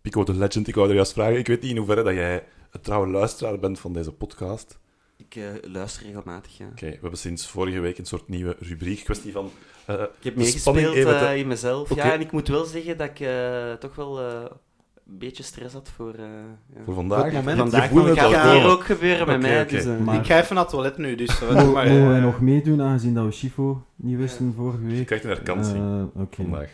Pico de Legend, ik wou er juist vragen. Ik weet niet in hoeverre dat jij een trouwe luisteraar bent van deze podcast. Ik eh, luister regelmatig, ja. Oké, we hebben sinds vorige week een soort nieuwe rubriek. Kwestie van... eh, Ik heb meegespeeld even te- eh, in mezelf. Ja, en ik moet wel zeggen dat ik eh, toch wel eh, een beetje stress had voor... eh, ja. Voor vandaag. het moment. Vandaag Je het gaat hier ook gebeuren met mij. Dus, Maar- Ik ga even naar het toilet nu, dus... Mo- maar, Mogen eh, wij nog meedoen, aangezien dat we Schifo niet wisten vorige Je week? krijgt een herkansing Eh, Oké. vandaag.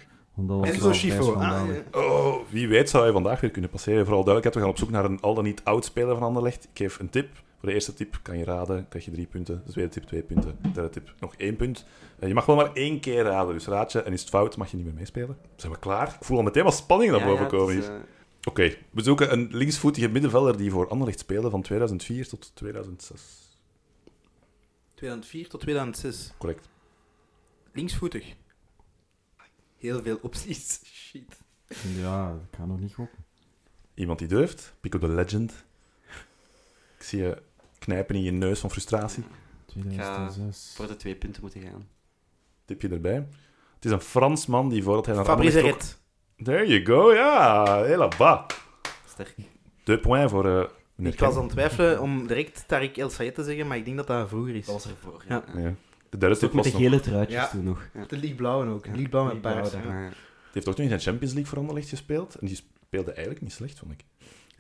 Enzo Schifo. Ah, ja. Oh, wie weet zou hij vandaag weer kunnen passeren. Vooral duidelijkheid, we gaan op zoek naar een al dan niet oud speler van Anderlecht. Ik geef een tip. Voor de eerste tip kan je raden, krijg je drie punten. De tweede tip twee punten. De derde tip nog één punt. Eh, je mag wel maar één keer raden, dus raad je en is het fout, mag je niet meer meespelen. Zijn we klaar? Ik voel al meteen wat spanning naar boven komen is, hier. eh, Oké, we zoeken een linksvoetige middenvelder die voor Anderlecht speelde van 2004 tot 2006. 2004 tot 2006. Correct. Linksvoetig. Heel veel opties. Shit. Ja, ik ga nog niet gokken. Iemand die durft? Pico de Legend. Ik zie je knijpen in je neus van frustratie. 2006. voor de twee punten moeten gaan. Tipje erbij. Het is een Fransman die voordat hij naar Fabrice Anderlecht trok... There you go, ja. Hela ba. Sterk. Deux points voor eh meneer Ik was aan het twijfelen om direct Tariq El Sayed te zeggen, maar ik denk dat dat vroeger is. Dat was ervoor. Ja. Ja. Ja. De derde Ook met was de nog... gele truitjes Ja. toen nog. Ja. De lichtblauwe ook. Lichtblauw met paars. Die heeft ook nog in zijn Champions League voor Anderlecht gespeeld. En die speelde eigenlijk niet slecht, vond ik.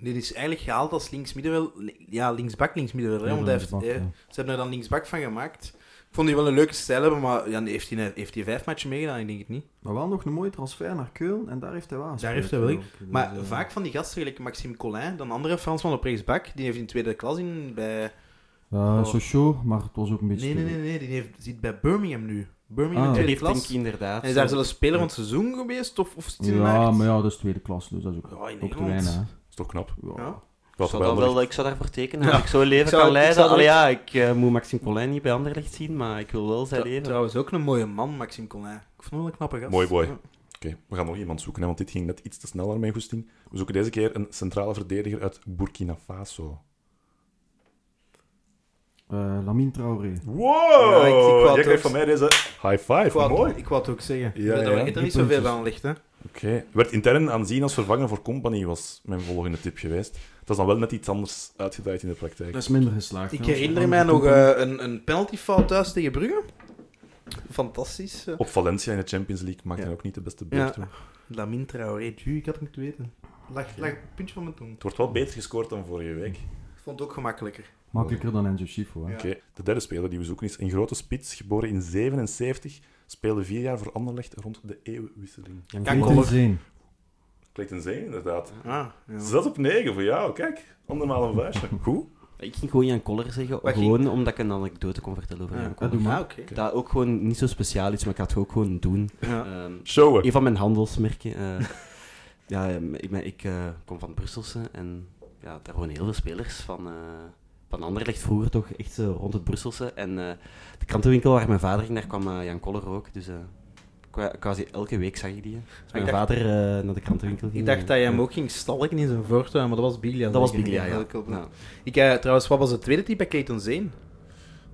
Dit is eigenlijk gehaald als linksmiddenveld. Ja, linksbak, linksmiddenveld. hè, Ja, want hij heeft, ja. Ze hebben er dan linksbak van gemaakt. Ik vond die wel een leuke stijl hebben, maar ja, heeft, hij, heeft hij vijf matchen meegedaan? Ik denk het niet. Maar wel nog een mooie transfer naar Keulen en daar heeft hij wel Daar heeft hij wel in. ook. Dus, Maar eh, vaak van die gasten, gelijk Maxime Collin, dan andere Fransman op rechtsbak, die heeft in tweede klas in bij... Ja, Oh. Sochaux, maar het was ook een beetje... Nee, nee, nee, nee, die heeft, zit bij Birmingham nu. Birmingham Ah. in tweede denk klas. ik inderdaad. En is daar zelfs speler van het seizoen geweest? Of, of Ja, maar ja, dat is tweede klas, dus dat is ook, Ja, in ook te Engeland. weinig. Is toch knap. Ja. Ik zou wel dat wel, nog- ik zou daarvoor tekenen. Ja. Als ik zo leven Ik zou- kan ik leiden. zou Allee, ja, ik moet Maxime Collin niet bij Anderlecht zien, maar ik wil wel zijn Tra- leven. Trouwens ook een mooie man, Maxime Collin. Ik vond hem wel een knappe gast. Mooi boy. Ja. Oké, we gaan nog iemand zoeken, hè, want dit ging net iets te snel naar mijn goesting. We zoeken deze keer een centrale verdediger uit Burkina Faso. Eh, Lamine Traoré. Wow! Ja, ik- ik krijgt van mij deze high five. Ik wou, Mooi. ik wou het ook zeggen. Ja, Ja, ja. Er er niet zoveel aan ligt, hè. Oké. Werd intern aanzien als vervanger voor Company, was mijn volgende tip geweest. Dat is dan wel net iets anders uitgedraaid in de praktijk. Dat is minder geslaagd. Ik herinner mij nog eh, een, een penaltyfout thuis tegen Brugge. Fantastisch. eh. Op Valencia in de Champions League maakte Ja. hij ook niet de beste Ja. beurt. toe. Lamin Traoré, ik had het moeten weten. Lag, lag op het puntje van mijn tong. Het wordt wel beter gescoord dan vorige week. Ik vond het ook gemakkelijker. Makkelijker dan Enzo Schifo. Ja. Oké, de derde speler die we zoeken is een grote spits, geboren in 77, speelde vier jaar voor Anderlecht rond de eeuwwisseling. Jan Kan Klinkt een zin. Klinkt een zee, inderdaad. Ah, ja. 6 op 9 voor jou, kijk. Andermaal een vuistje. Goed. Ik ging gewoon Jan Koller zeggen, Wat ging- gewoon omdat ik een anekdote kon vertellen over Ja, Jan dat Koller. doe maar. Ah, oké. Dat ook gewoon niet zo speciaal is, maar ik ga het ook gewoon doen. Ja. Ehm, Showen. een van mijn handelsmerken. eh, ja, ehm, ik, ben, ik eh, kom van Brusselse en ja, daar wonen heel veel spelers van, eh van Anderlecht vroeger toch echt zo rond het Brusselse. En eh, de krantenwinkel waar mijn vader ging, daar kwam eh, Jan Koller ook. Dus eh, qua- quasi elke week zag ik die. Als mijn dacht- vader eh, naar de krantenwinkel ging. Ik dacht eh, dat je hem ook ging stalken in zijn voortuin, maar dat was Biglia. Dat was. Biglia, ja. Ik, eh, trouwens, wat was het tweede type bij Clayton Zane?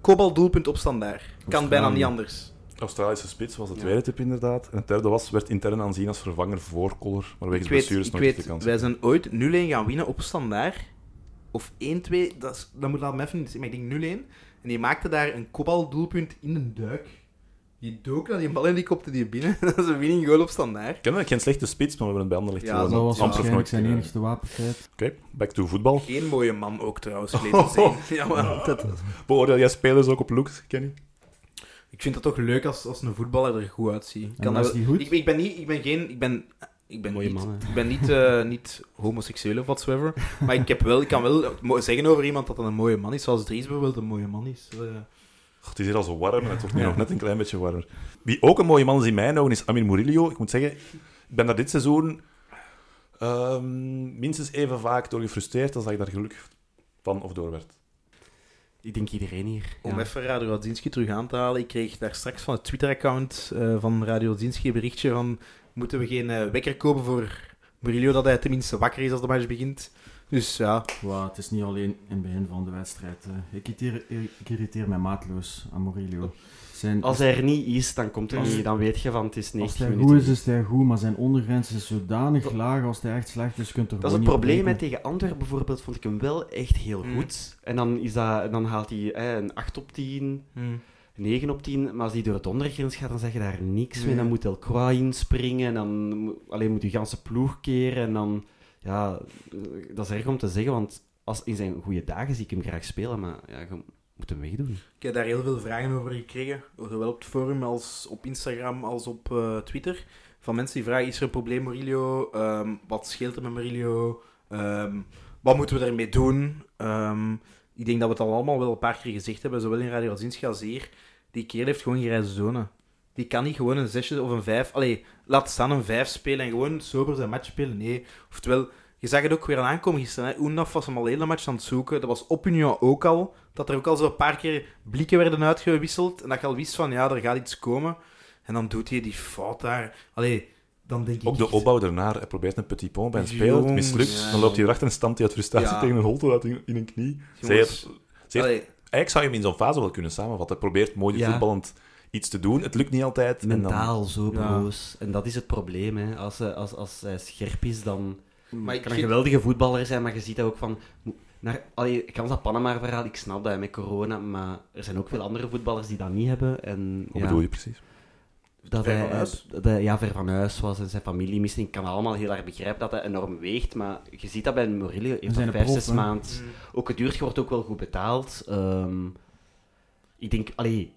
Kobal doelpunt op standaard. Kan bijna niet anders. Australische spits was de Ja. tweede tip inderdaad. En het derde was, werd intern aanzien als vervanger voor Koller, maar wegens Ik weet, blessures nog niet de kans. wij zijn ooit 0-1 gaan winnen op standaard. Of 1-2, dat, is- dat moet laat me even niet zeggen, maar ik denk 0-1. En die maakte daar een Kobal doelpunt in een duik. Die dook naar die bal en die kopte die binnen. dat is een winning goal op standaard. Ik ken het geen slechte spits, maar we hebben het bij Anderlecht Ja, Dat was waarschijnlijk nooit zijn gedaan. enigste wapenfeit. Oké, back to voetbal. Geen mooie man ook trouwens, Clayton Zane. ja, maar dat, Beoordeel jij spelers ook op looks, Kenny? ik vind het toch leuk als, als een voetballer er goed uitziet. Kan dat die goed? ik, ik ben niet, ik ben geen, ik ben, ik ben Mooie niet, man, ik ben niet, eh, niet homoseksueel of whatsoever. Maar ik, heb wel, ik kan wel zeggen over iemand dat dat een mooie man is, zoals Dries bijvoorbeeld een mooie man is. Eh, God, het is hier al zo warm en het wordt nu Ja. nog net een klein beetje warmer. Wie ook een mooie man is in mijn ogen is Amir Murillo. Ik moet zeggen, ik ben daar dit seizoen ehm, minstens even vaak door gefrustreerd als dat ik daar gelukkig van of door werd. Ik denk iedereen hier. Om ja. even Radio Radzinski terug aan te halen. Ik kreeg daar straks van het Twitter-account eh, van Radio Radzinski een berichtje van... Moeten we geen eh, wekker kopen voor Murillo, dat hij tenminste wakker is als de match begint? Dus ja, Wow, het is niet alleen in het begin van de wedstrijd. Ik, irriteer, ik irriteer mij maatloos aan Murillo. Zijn, Als hij er niet is, dan komt hij Als- niet. Dan weet je van het is als 90 hij minuten. goed is, is hij goed, maar zijn ondergrens is zodanig laag. Als hij echt slecht is, kunt er Dat is gewoon het niet probleem. hè. op rekenen. Tegen Antwerpen bijvoorbeeld vond ik hem wel echt heel Mm. goed. En dan, is dat, dan haalt hij hè, een 8 op 10, hm. 9 op dat Maar als hij door het ondergrens gaat, dan zeg je daar niks mee. Dan moet El Croix inspringen. En dan alleen moet je ganse ploeg keren. En dan, ja, eh, dat is erg om te zeggen. Want als, in zijn goede dagen zie ik hem graag spelen. Maar ja, je moet hem wegdoen. Ik heb daar heel veel vragen over gekregen, zowel op het forum als op Instagram als op eh, Twitter. Van mensen die vragen, is er een probleem Murillo? Ehm, wat scheelt er met Murillo? Ehm, wat moeten we ermee doen? Ehm, ik denk dat we het al allemaal wel een paar keer gezegd hebben, zowel in Radio als hier. Die kerel heeft gewoon grijze zone. Die kan niet gewoon een zesje of een vijf... Allee, laat staan een vijf spelen en gewoon sober zijn match spelen. Nee. Oftewel, je zag het ook weer aan aankomen gisteren. Hè. Oendaf was hem al hele match aan het zoeken. Dat was op Union ook al. Dat er ook al zo een paar keer blikken werden uitgewisseld. En dat je al wist van, ja, er gaat iets komen. En dan doet hij die fout daar. Allee, dan denk ik... Ook de opbouw daarna. Hij probeert een petit pont bij een speler, het mislukt. ja. Dan loopt hij erachter en stampt hij uit frustratie Ja. tegen een holte uit in, in een knie. Allee, Eigenlijk zou je hem in zo'n fase wel kunnen samenvatten. Hij probeert mooi Ja. voetballend iets te doen. Het lukt niet altijd. En dan, Mentaal zo Ja. broos. En dat is het probleem. Hè. Als, hij- als, als hij scherp is, dan maar kan een vind- geweldige voetballer zijn, maar je ziet dat ook van... Naar, allee, ik kan dat Panama-verhaal, ik snap dat met corona, maar er zijn ook veel andere voetballers die dat niet hebben. En, Hoe ja, bedoel je precies? Dat Ver hij, dat ja, ver van huis was en zijn familie miste. Ik kan allemaal heel erg begrijpen dat dat enorm weegt, maar je ziet dat bij Murillo, heeft dat een vijf, zes maanden Mm. ook geduurd, je wordt ook wel goed betaald. Ehm, ik denk, allee,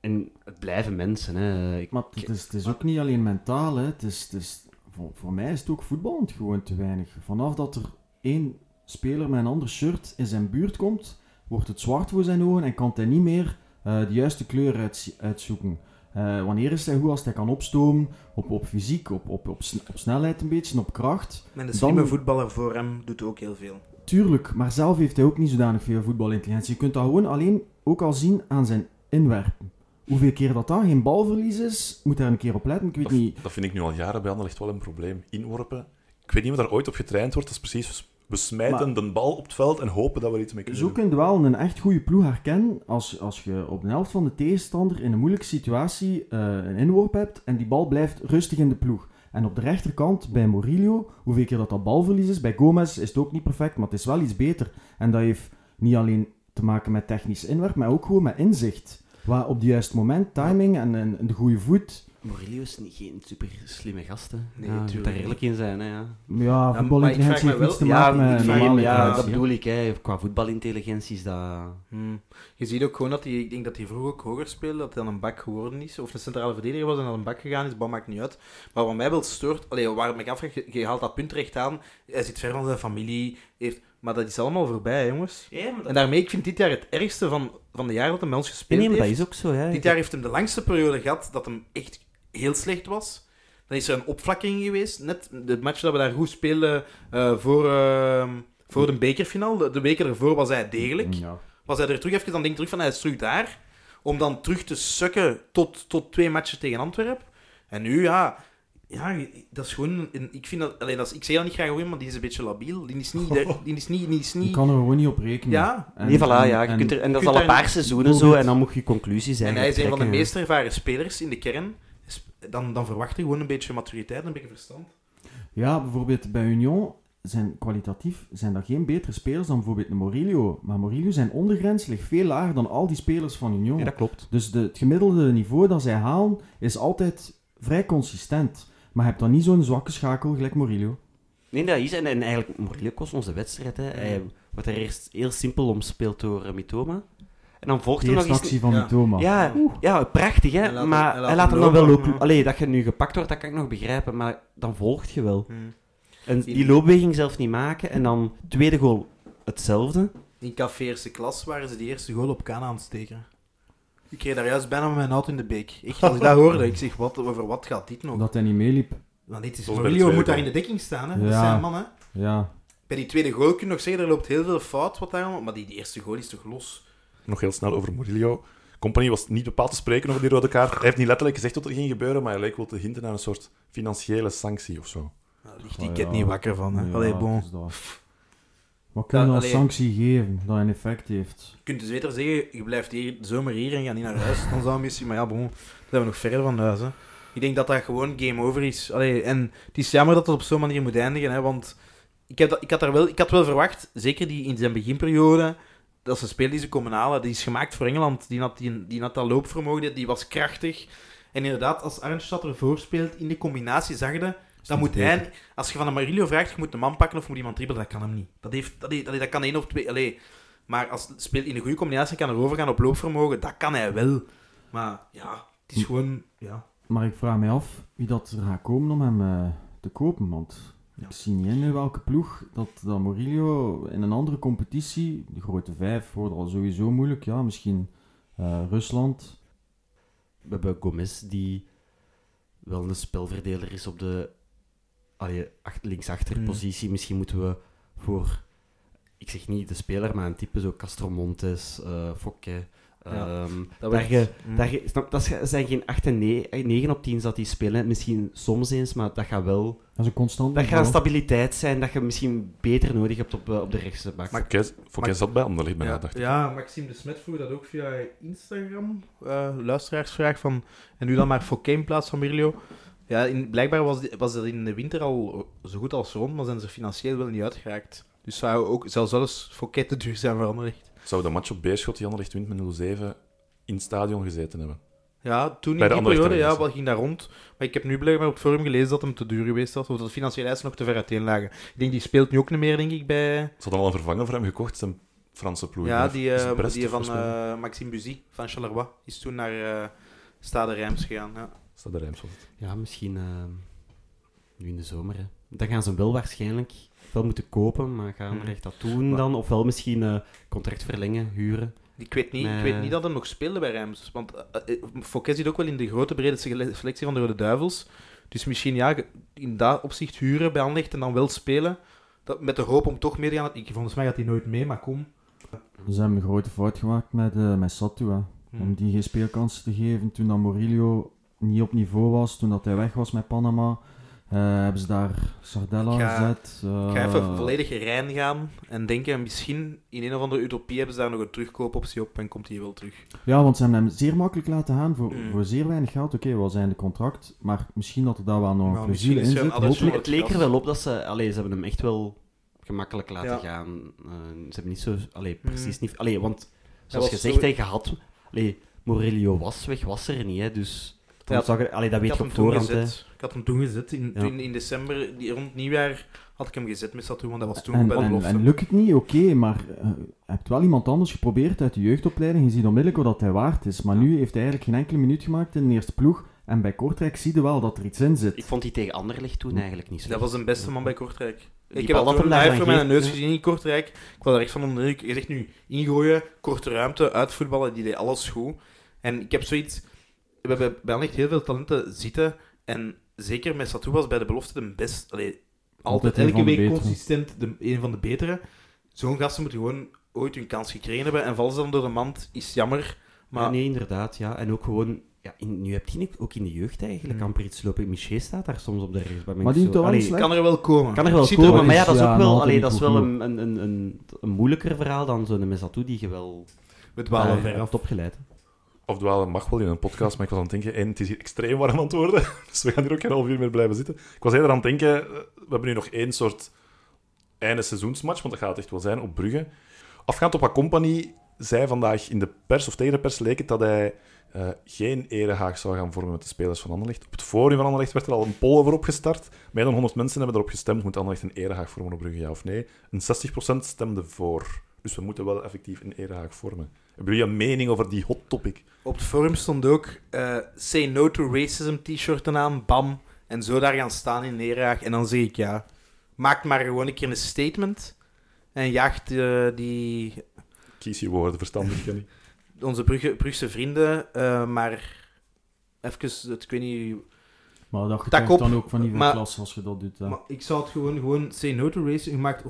en het blijven mensen. Hè. Ik, Maar het is, het is ook niet alleen mentaal. Hè. Het is, het is, voor, voor mij is het ook voetballend gewoon te weinig. Vanaf dat er één speler met een ander shirt in zijn buurt komt, wordt het zwart voor zijn ogen en kan hij niet meer eh, de juiste kleur uitzi- uitzoeken. Eh, wanneer is hij goed als hij kan opstomen op, op fysiek, op, op, op, sn- op snelheid een beetje, op kracht. En de Dan- slimme voetballer voor hem doet ook heel veel. Tuurlijk, maar zelf heeft hij ook niet zodanig veel voetbalintelligentie. Je kunt dat gewoon alleen ook al zien aan zijn inwerpen. Hoeveel keer dat dan geen balverlies is, moet daar een keer op letten. Ik weet Dat, niet. dat vind ik nu al jaren bij Anderlecht wel een probleem. Inworpen. Ik weet niet of daar ooit op getraind wordt. Dat is precies... We smijten de bal op het veld en hopen dat we er iets mee kunnen Zo doen. kun je wel een echt goede ploeg herkennen als, als je op de helft van de tegenstander in een moeilijke situatie eh, een inworp hebt en die bal blijft rustig in de ploeg. En op de rechterkant bij Murillo, hoeveel keer dat dat balverlies is, bij Gomez is het ook niet perfect, maar het is wel iets beter. En dat heeft niet alleen te maken met technisch inwerp, maar ook gewoon met inzicht. Waar op het juiste moment, timing en, en de goede voet. Murillo is niet, geen super slimme gast. Hè. Nee, ja, je moet daar eerlijk in zijn. Hè, ja. Ja, voetbalintelligentie heeft niets te maken ja, met normale ja, dat bedoel ik. Hè. Qua voetbalintelligentie is dat... Hmm. Je ziet ook gewoon dat hij, ik denk dat hij vroeger ook hoger speelde, dat hij dan een bak geworden is. Of een centrale verdediger was en dan een bak gegaan is, bal maakt niet uit. Maar wat mij wel stoort, allee, waar ik afvraag, je, je haalt dat punt recht aan, hij zit ver van zijn familie, heeft, maar dat is allemaal voorbij, jongens. Ja, maar En daarmee, ik vind dit jaar het ergste van, van de jaar dat hij bij ons gespeeld nee, maar dat heeft. is ook zo. Ja. Dit jaar heeft hem de langste periode gehad dat hem echt heel slecht was. Dan is er een opvlakking geweest. Net de match dat we daar goed speelden eh, voor, ehm, voor de bekerfinale. De, de weken ervoor was hij degelijk. Ja. Was hij er terug even, dan denk ik terug van hij is terug daar. Om dan terug te sukken tot, tot twee matches tegen Antwerpen. En nu, ja, ja, dat is gewoon... een- Ik vind dat... Alleen, dat is, ik zeg dat niet graag gewoon, maar die is een beetje labiel. Die is niet... Die is niet, die is Je niet kan er gewoon niet op rekenen. ja, En- Nee, voilà, en- ja. Je en- kunt er, en dat is al een paar seizoenen zo, en dan moet je conclusies En hij is een van de meest ervaren spelers in de kern. Dan, dan verwacht je gewoon een beetje maturiteit en een beetje verstand. Ja, bijvoorbeeld bij Union zijn kwalitatief zijn dat geen betere spelers dan bijvoorbeeld Morillo. Maar Morillo zijn ondergrens ligt veel lager dan al die spelers van Union. Ja, dat klopt. Dus de, het gemiddelde niveau dat zij halen is altijd vrij consistent. Maar je hebt dan niet zo'n zwakke schakel gelijk Morillo. Nee, dat is. En, en eigenlijk, Murillo kost onze wedstrijd. Hè. Hij wordt er eerst heel simpel omspeeld door uh, Mitoma. En dan volgt er nog eerste eens... actie van ja. Mitoma. Ja, ja, prachtig, hè. Hij laat hem- maar hij laat hij laat hem dan wel lopen. Allee, dat je nu gepakt wordt, dat kan ik nog begrijpen. Maar dan volgt je wel. Hmm. En die loopbeweging zelf niet maken. En dan tweede goal hetzelfde. In café eerste klas waren ze die eerste goal op Kana aan het steken. Ik kreeg daar juist bijna met mijn auto in de beek. Echt, als ik dat hoorde, ik zeg, wat, over wat gaat dit nog? Dat hij niet meeliep. Want dit is Murillo tweede moet daar in de dekking staan, hè. Dat is Ja. zijn man, hè. Ja. Bij die tweede goal kun je nog zeggen, er loopt heel veel fout wat daar, maar die, die eerste goal is toch los? Nog heel snel over Murillo. Company was niet bepaald te spreken over die rode kaart. Hij heeft niet letterlijk gezegd wat er ging gebeuren, maar hij leek wel te hinten naar een soort financiële sanctie of zo. Daar ligt die Oh, ket niet wakker van, hè. Ja, Allee, bon. dat. Wat kun je als allee. sanctie geven dat een effect heeft? Je kunt dus beter zeggen, je blijft hier de zomer hier en gaat niet naar huis. Dan zou misschien, maar ja, bon, dan zijn we nog verder van huis. Hè. Ik denk dat dat gewoon game over is. Allee, en het is jammer dat het op zo'n manier moet eindigen, hè, want ik, heb dat, ik, had daar wel, ik had wel verwacht, zeker die in zijn beginperiode, dat ze spelen die ze komen halen, die is gemaakt voor Engeland. Die had, die, die had dat loopvermogen, die- was krachtig. En inderdaad, als Arnstad ervoor speelt, in de combinatie zag je, dan moet hij, als je van een Marillo vraagt, je moet een man pakken of moet iemand dribbelen, dat kan hem niet. Dat, heeft, dat, heeft- dat kan één of twee. Allee. Maar als het speelt in een goede combinatie kan er overgaan op loopvermogen, dat kan hij wel. Maar ja, het is gewoon. Ja. Maar ik vraag mij af wie dat er gaat komen om hem eh, te kopen. Want Ja. ik zie niet in in welke ploeg dat, dat Murillo in een andere competitie, de grote vijf, wordt al sowieso moeilijk. Ja, misschien eh, Rusland. We hebben Gomez, die wel een spelverdeler is op de allee, acht, linksachterpositie. Misschien moeten we voor, ik zeg niet de speler, maar een type zo Castro Montes, eh Fokke. Ja, ehm, dat daar wordt- je, mm. daar je, snap, dat zijn geen 8 en 9, op 10 dat die spelen. Misschien soms eens, maar dat gaat wel. Dat is een constant Dat gaat stabiliteit zijn dat je misschien beter nodig hebt op, eh, op de rechtse bak. Maar- Fouquet zat bij Anderlecht bijna, Ja, dacht ik. ja, Maxime de Smet vroeg dat ook via Instagram. eh, luisteraarsvraag van. En nu dan maar Fouquet in plaats van Mirlo. Ja, in, blijkbaar was, die- was dat in de winter al zo goed als rond, maar zijn ze financieel wel niet uitgeraakt. Dus zou ook zou zelfs Fouquet te duur zijn voor Anderlecht. Zou de match op Beerschot die Anderlecht wint met 0-7 in het stadion gezeten hebben? Ja, toen in Bij de die periode ja, wat ging daar rond. Maar ik heb nu blijkbaar op het forum gelezen dat hem te duur geweest was. Of dat de financiële eisen nog te ver uiteen lagen. Ik denk, die speelt nu ook niet meer, denk ik, bij... Ze hadden al een vervanger voor hem gekocht, zijn Franse ploeg. Ja, die, Brest die van eh, Maxime Buzy, van Charleroi. Is toen naar eh Stade Reims gegaan. Ja. Stade Reims was het. Ja, misschien nu in de zomer. Hè. dan gaan ze wel waarschijnlijk wel moeten kopen, maar gaan Hmm. Anderlecht dat doen dan? Ofwel misschien eh, contract verlengen, huren. Ik weet, niet, ik weet niet dat hij nog speelde bij Reims. Want uh, uh, Fouquet zit ook wel in de grote brede sele- selectie van de Rode Duivels. Dus misschien ja, in dat opzicht huren bij Anderlecht en dan wel spelen. Dat, met de hoop om toch mee te gaan. Ik, volgens mij gaat hij nooit mee, maar kom. Ze hebben een grote fout gemaakt met, eh met Satu, hè. Hmm. om die geen speelkansen te geven. Toen dat Murillo niet op niveau was, toen dat hij weg was met Panama, hebben ze daar Sardella ga- gezet. eh, Ik ga even volledig rein gaan en denken, misschien in een of andere utopie hebben ze daar nog een terugkoopoptie op en komt hij wel terug. Ja, want ze hebben hem zeer makkelijk laten gaan voor, Mm. voor zeer weinig geld. Oké, wel zijn de contract, maar misschien dat er daar wel nog een Nou, in is zit. Hopelijk. Het leek er wel op dat ze... Allee, ze hebben hem echt wel gemakkelijk laten Ja. gaan. Eh, ze hebben niet zo... Allee, precies Mm. niet... Allee, want zoals gezegd, zo- hij gehad... Allee, Morelio was weg, was er niet, hè. Dus... Ja, zag er, allee, dat Ik weet had je op voorhand, gezet. Ik had hem toen gezet. In, Ja. toen in december, die, rond nieuwjaar, had ik hem gezet met Satu, want dat was toen En, bij de en, belofte. en lukt het niet, oké, maar eh, je hebt wel iemand anders geprobeerd uit de jeugdopleiding. Je ziet onmiddellijk wat hij waard is. Maar nu heeft hij eigenlijk geen enkele minuut gemaakt in de eerste ploeg. En bij Kortrijk zie je wel dat er iets in zit. Ik vond die tegen Anderlecht toen eigenlijk niet zo. Dat was een beste man bij Kortrijk. Die ik heb dat live voor mijn neus gezien in Kortrijk. Ik was er echt van onder. Je zegt nu ingooien, korte ruimte, uitvoetballen, die deed alles goed. En ik heb zoiets... We hebben bij echt heel veel talenten zitten. En zeker met Satou was bij de belofte de best... Allee, altijd, elke week consistent de, een van de betere. Zo'n gasten moeten gewoon ooit hun kans gekregen hebben. En vallen ze dan door de mand, is jammer. Maar Ja, nee, inderdaad, ja. En ook gewoon... Ja, in, nu heb je ook in de jeugd eigenlijk Hmm. amper iets lopen. Miché staat daar soms op de rechtsback. Maar die Allee, slecht. kan er wel komen. Kan er wel komen, wel- maar ja, dat is Ja, ook wel, allee, dat is wel een, een, een, een, een moeilijker verhaal dan zo'n Mesatu die je wel We dwalen eh, ver af. hebt opgeleid. Of dwalen mag wel in een podcast, maar ik was aan het denken, en het is hier extreem warm aan worden, dus we gaan hier ook geen half uur meer blijven zitten. Ik was eerder aan het denken, eh, we hebben nu nog één soort einde seizoensmatch, want dat gaat echt wel zijn, op Brugge. Afgaand op wat Company zei vandaag in de pers, of tegen de pers, leek het dat hij eh, geen erehaag zou gaan vormen met de spelers van Anderlecht. Op het forum van Anderlecht werd er al een poll over opgestart. Meer dan 100 mensen hebben erop gestemd, moet Anderlecht een erehaag vormen op Brugge, ja of nee? En 60% stemde voor. Dus we moeten wel effectief een erehaag vormen. Hebben jullie een mening over die hot topic? Op het forum stond ook eh, Say No to Racism t-shirten aan, bam. En zo daar gaan staan in Neraag. En dan zeg ik ja, maak maar gewoon een keer een statement. En jaagt eh, die, Kies je woorden, verstandig, Kenny. onze Brugge, Brugse vrienden eh, maar even, het, ik weet niet... Maar dat op, dan ook van die klas als je dat doet. hè. Maar ik zou het gewoon, gewoon Say No to Racism... Je maakt,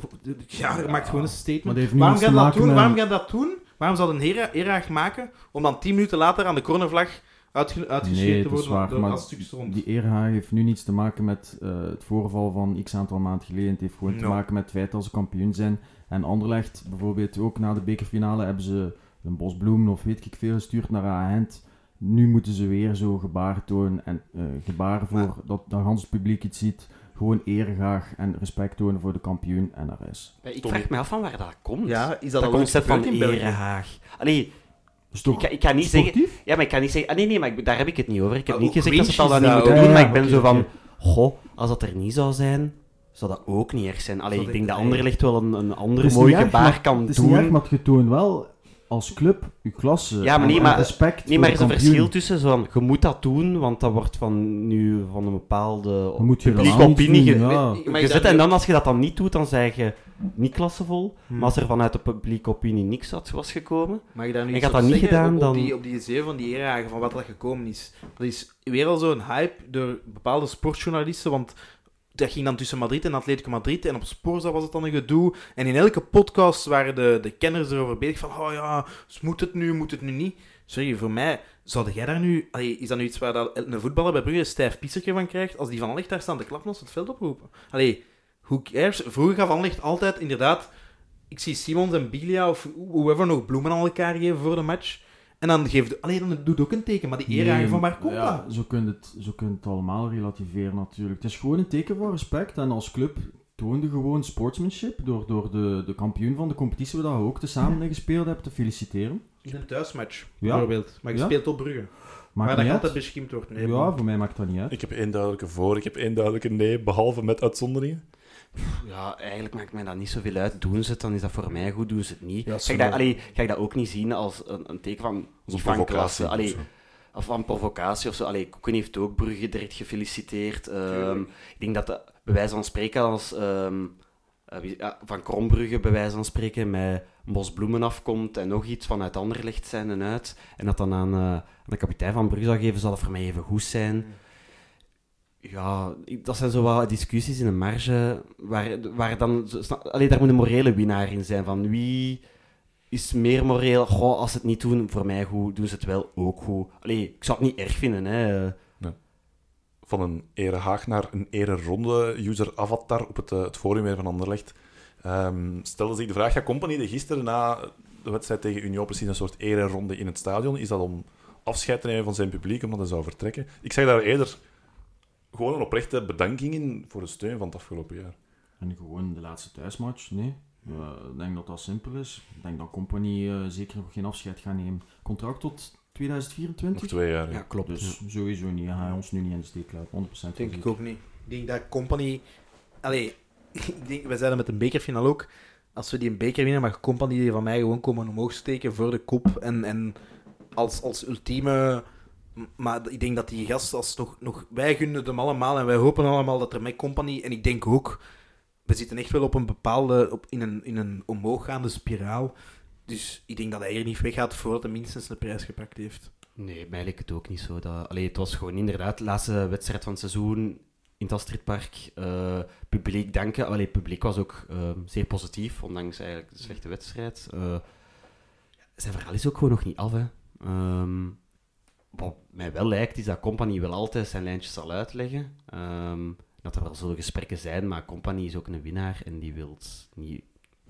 ja, je maakt gewoon een Maar statement. dat heeft niet Waarom iets ga te je dat doen? met- Waarom ga je dat doen? Waarom zou een Hera- maken om dan 10 minuten later aan de cornervlag uitge, uitgescheerd Nee, te worden waar. door dat stuk stront? die erehaag heeft nu niets te maken met eh, het voorval van x aantal maanden geleden. Het heeft gewoon te maken met het feit dat ze kampioen zijn. En Anderlecht, bijvoorbeeld ook na de bekerfinale, hebben ze een bos bloemen of weet ik veel gestuurd naar Agent. Nu moeten ze weer zo gebaar tonen en eh gebaar voor Maar- dat, dat het publiek het ziet. Gewoon eregaag en respect tonen voor de kampioen en de rest. Ik Tommy. vraag me af van waar dat komt. Ja, is dat, dat concept van erehaag. Allee, Dus ik, toch kan- ik kan niet zeggen... Ja, maar ik kan niet zeggen... Ah, nee, nee, maar ik- daar heb ik het niet over. Ik heb Maar niet gezegd dat ze het al cringe dan is niet dat moeten doen, Ja, maar ik ben zo van... Goh, als dat er niet zou zijn, zou dat ook niet erg zijn. Allee, ik denk dat- dat Anderlecht wel een, een ander Het is mooi niet erg, gebaar kan Het is doen. niet erg, maar je toont wel als club je klasse. Ja, maar maar- respect Nee, voor maar er is een verschil tussen zo van, je moet dat doen, want dat wordt van nu van een bepaalde Dan moet je publieke niet opinie doen, ge- ja. Weet- maar gezet. En dan als je dat dan niet doet, dan zeg je niet klassevol. Hmm. Maar als er vanuit de publieke opinie niks had, was gekomen... Mag je daar nu En gaat op dat niet gedaan, op, dan- op die, op die zeeuw van die eragen, van wat dat gekomen is? Dat is weer al zo'n hype door bepaalde sportjournalisten, want dat ging dan tussen Madrid en Atletico Madrid, en op Sporza was het dan een gedoe. En in elke podcast waren de, de kenners erover bezig van, oh ja, moet het nu, moet het nu niet? Sorry, voor mij, zou jij daar nu... is dat nu iets waar dat een voetballer bij Brugge een stijf pissertje van krijgt, als die van Anderlecht daar staan te klappen als het veld oproepen? Allee, who cares? Vroeger gaf Anderlecht altijd, inderdaad, ik zie Simons en Bilia of whoever nog bloemen aan elkaar geven voor de match. En dan geeft... Allee, dan doet ook een teken, maar die eragen van waar komt ja, dat? Zo kun, je het, zo kun je het allemaal relativeren natuurlijk. Het is gewoon een teken van respect. En als club toonde gewoon sportsmanship door, door de, de kampioen van de competitie, waar je ook tezamen in gespeeld hebt, te feliciteren. In een thuismatch, Ja. bijvoorbeeld. Maar je Ja. speelt op Brugge. Maakt waar dat altijd beschimd wordt. Nee, Ja, voor mij maakt dat niet uit. Ik heb één duidelijke voor, ik heb één duidelijke nee, behalve met uitzonderingen. Ja, eigenlijk maakt mij dat niet zoveel uit. Doen ze het, dan is dat voor mij goed. Doen ze het niet. Ja, ga, ik dat, allee, ga ik dat ook niet zien als een, een teken van... Van klasse. Allee, of van provocatie of zo. Allee, Koeken heeft ook Brugge direct gefeliciteerd. Ehm, ik denk dat de- bij wijze van spreken als ehm, eh, van Krombrugge bij wijze van spreken met een bos bloemen afkomt en nog iets vanuit Anderlecht zijn en uit en dat dan aan, eh, aan de kapitein van Brugge zou geven, zal dat voor mij even goed zijn. Ja, ik- dat zijn zo wat discussies in een marge waar, waar dan... Allee, daar moet een morele winnaar in zijn van wie is meer moreel. Goh, als ze het niet doen, voor mij goed, doen ze het wel ook goed. Allee, ik zou het niet erg vinden, hè. Van een ere Haag naar een ere ronde user avatar op het, eh, het forum weer van Anderlecht. Ehm stelde zich de vraag, ja, Company de gisteren na de wedstrijd tegen Union precies een soort ere ronde in het stadion. Is dat om afscheid te nemen van zijn publiek, omdat hij zou vertrekken? Ik zeg daar eerder gewoon een oprechte bedanking in voor de steun van het afgelopen jaar. En gewoon de laatste thuismatch, nee. Eh, ik denk dat dat simpel is. Ik denk dat Company eh, zeker nog geen afscheid gaat nemen. Contract tot 2024? Nog twee jaar. ja. Ja, klopt. Dus sowieso niet. Hij gaat ons nu niet in de steek laten. 100% Denk zeker. ik ook niet. Ik denk dat Company... Allee, ik denk, we zeiden met een bekerfinale ook. Als we die een beker winnen, mag Company die van mij gewoon komen omhoog steken voor de kop. En, en als, als ultieme... Maar ik denk dat die gast als nog, nog... Wij gunnen hem allemaal en wij hopen allemaal dat er met Company... En ik denk ook... We zitten echt wel op een bepaalde... Op, in, een, in een omhooggaande spiraal. Dus ik denk dat hij hier niet weggaat voordat hij minstens de prijs gepakt heeft. Nee, mij leek het ook niet zo. Dat... Allee, het was gewoon inderdaad de laatste wedstrijd van het seizoen in het Astridpark. eh, publiek danken. Allee, het publiek was ook eh, zeer positief, ondanks eigenlijk de slechte wedstrijd. Eh, zijn verhaal is ook gewoon nog niet af. Hè. Ehm, wat mij wel lijkt, is dat Company wel altijd zijn lijntjes zal uitleggen. Ehm, dat er wel zullen gesprekken zijn, maar Company is ook een winnaar en die wil niet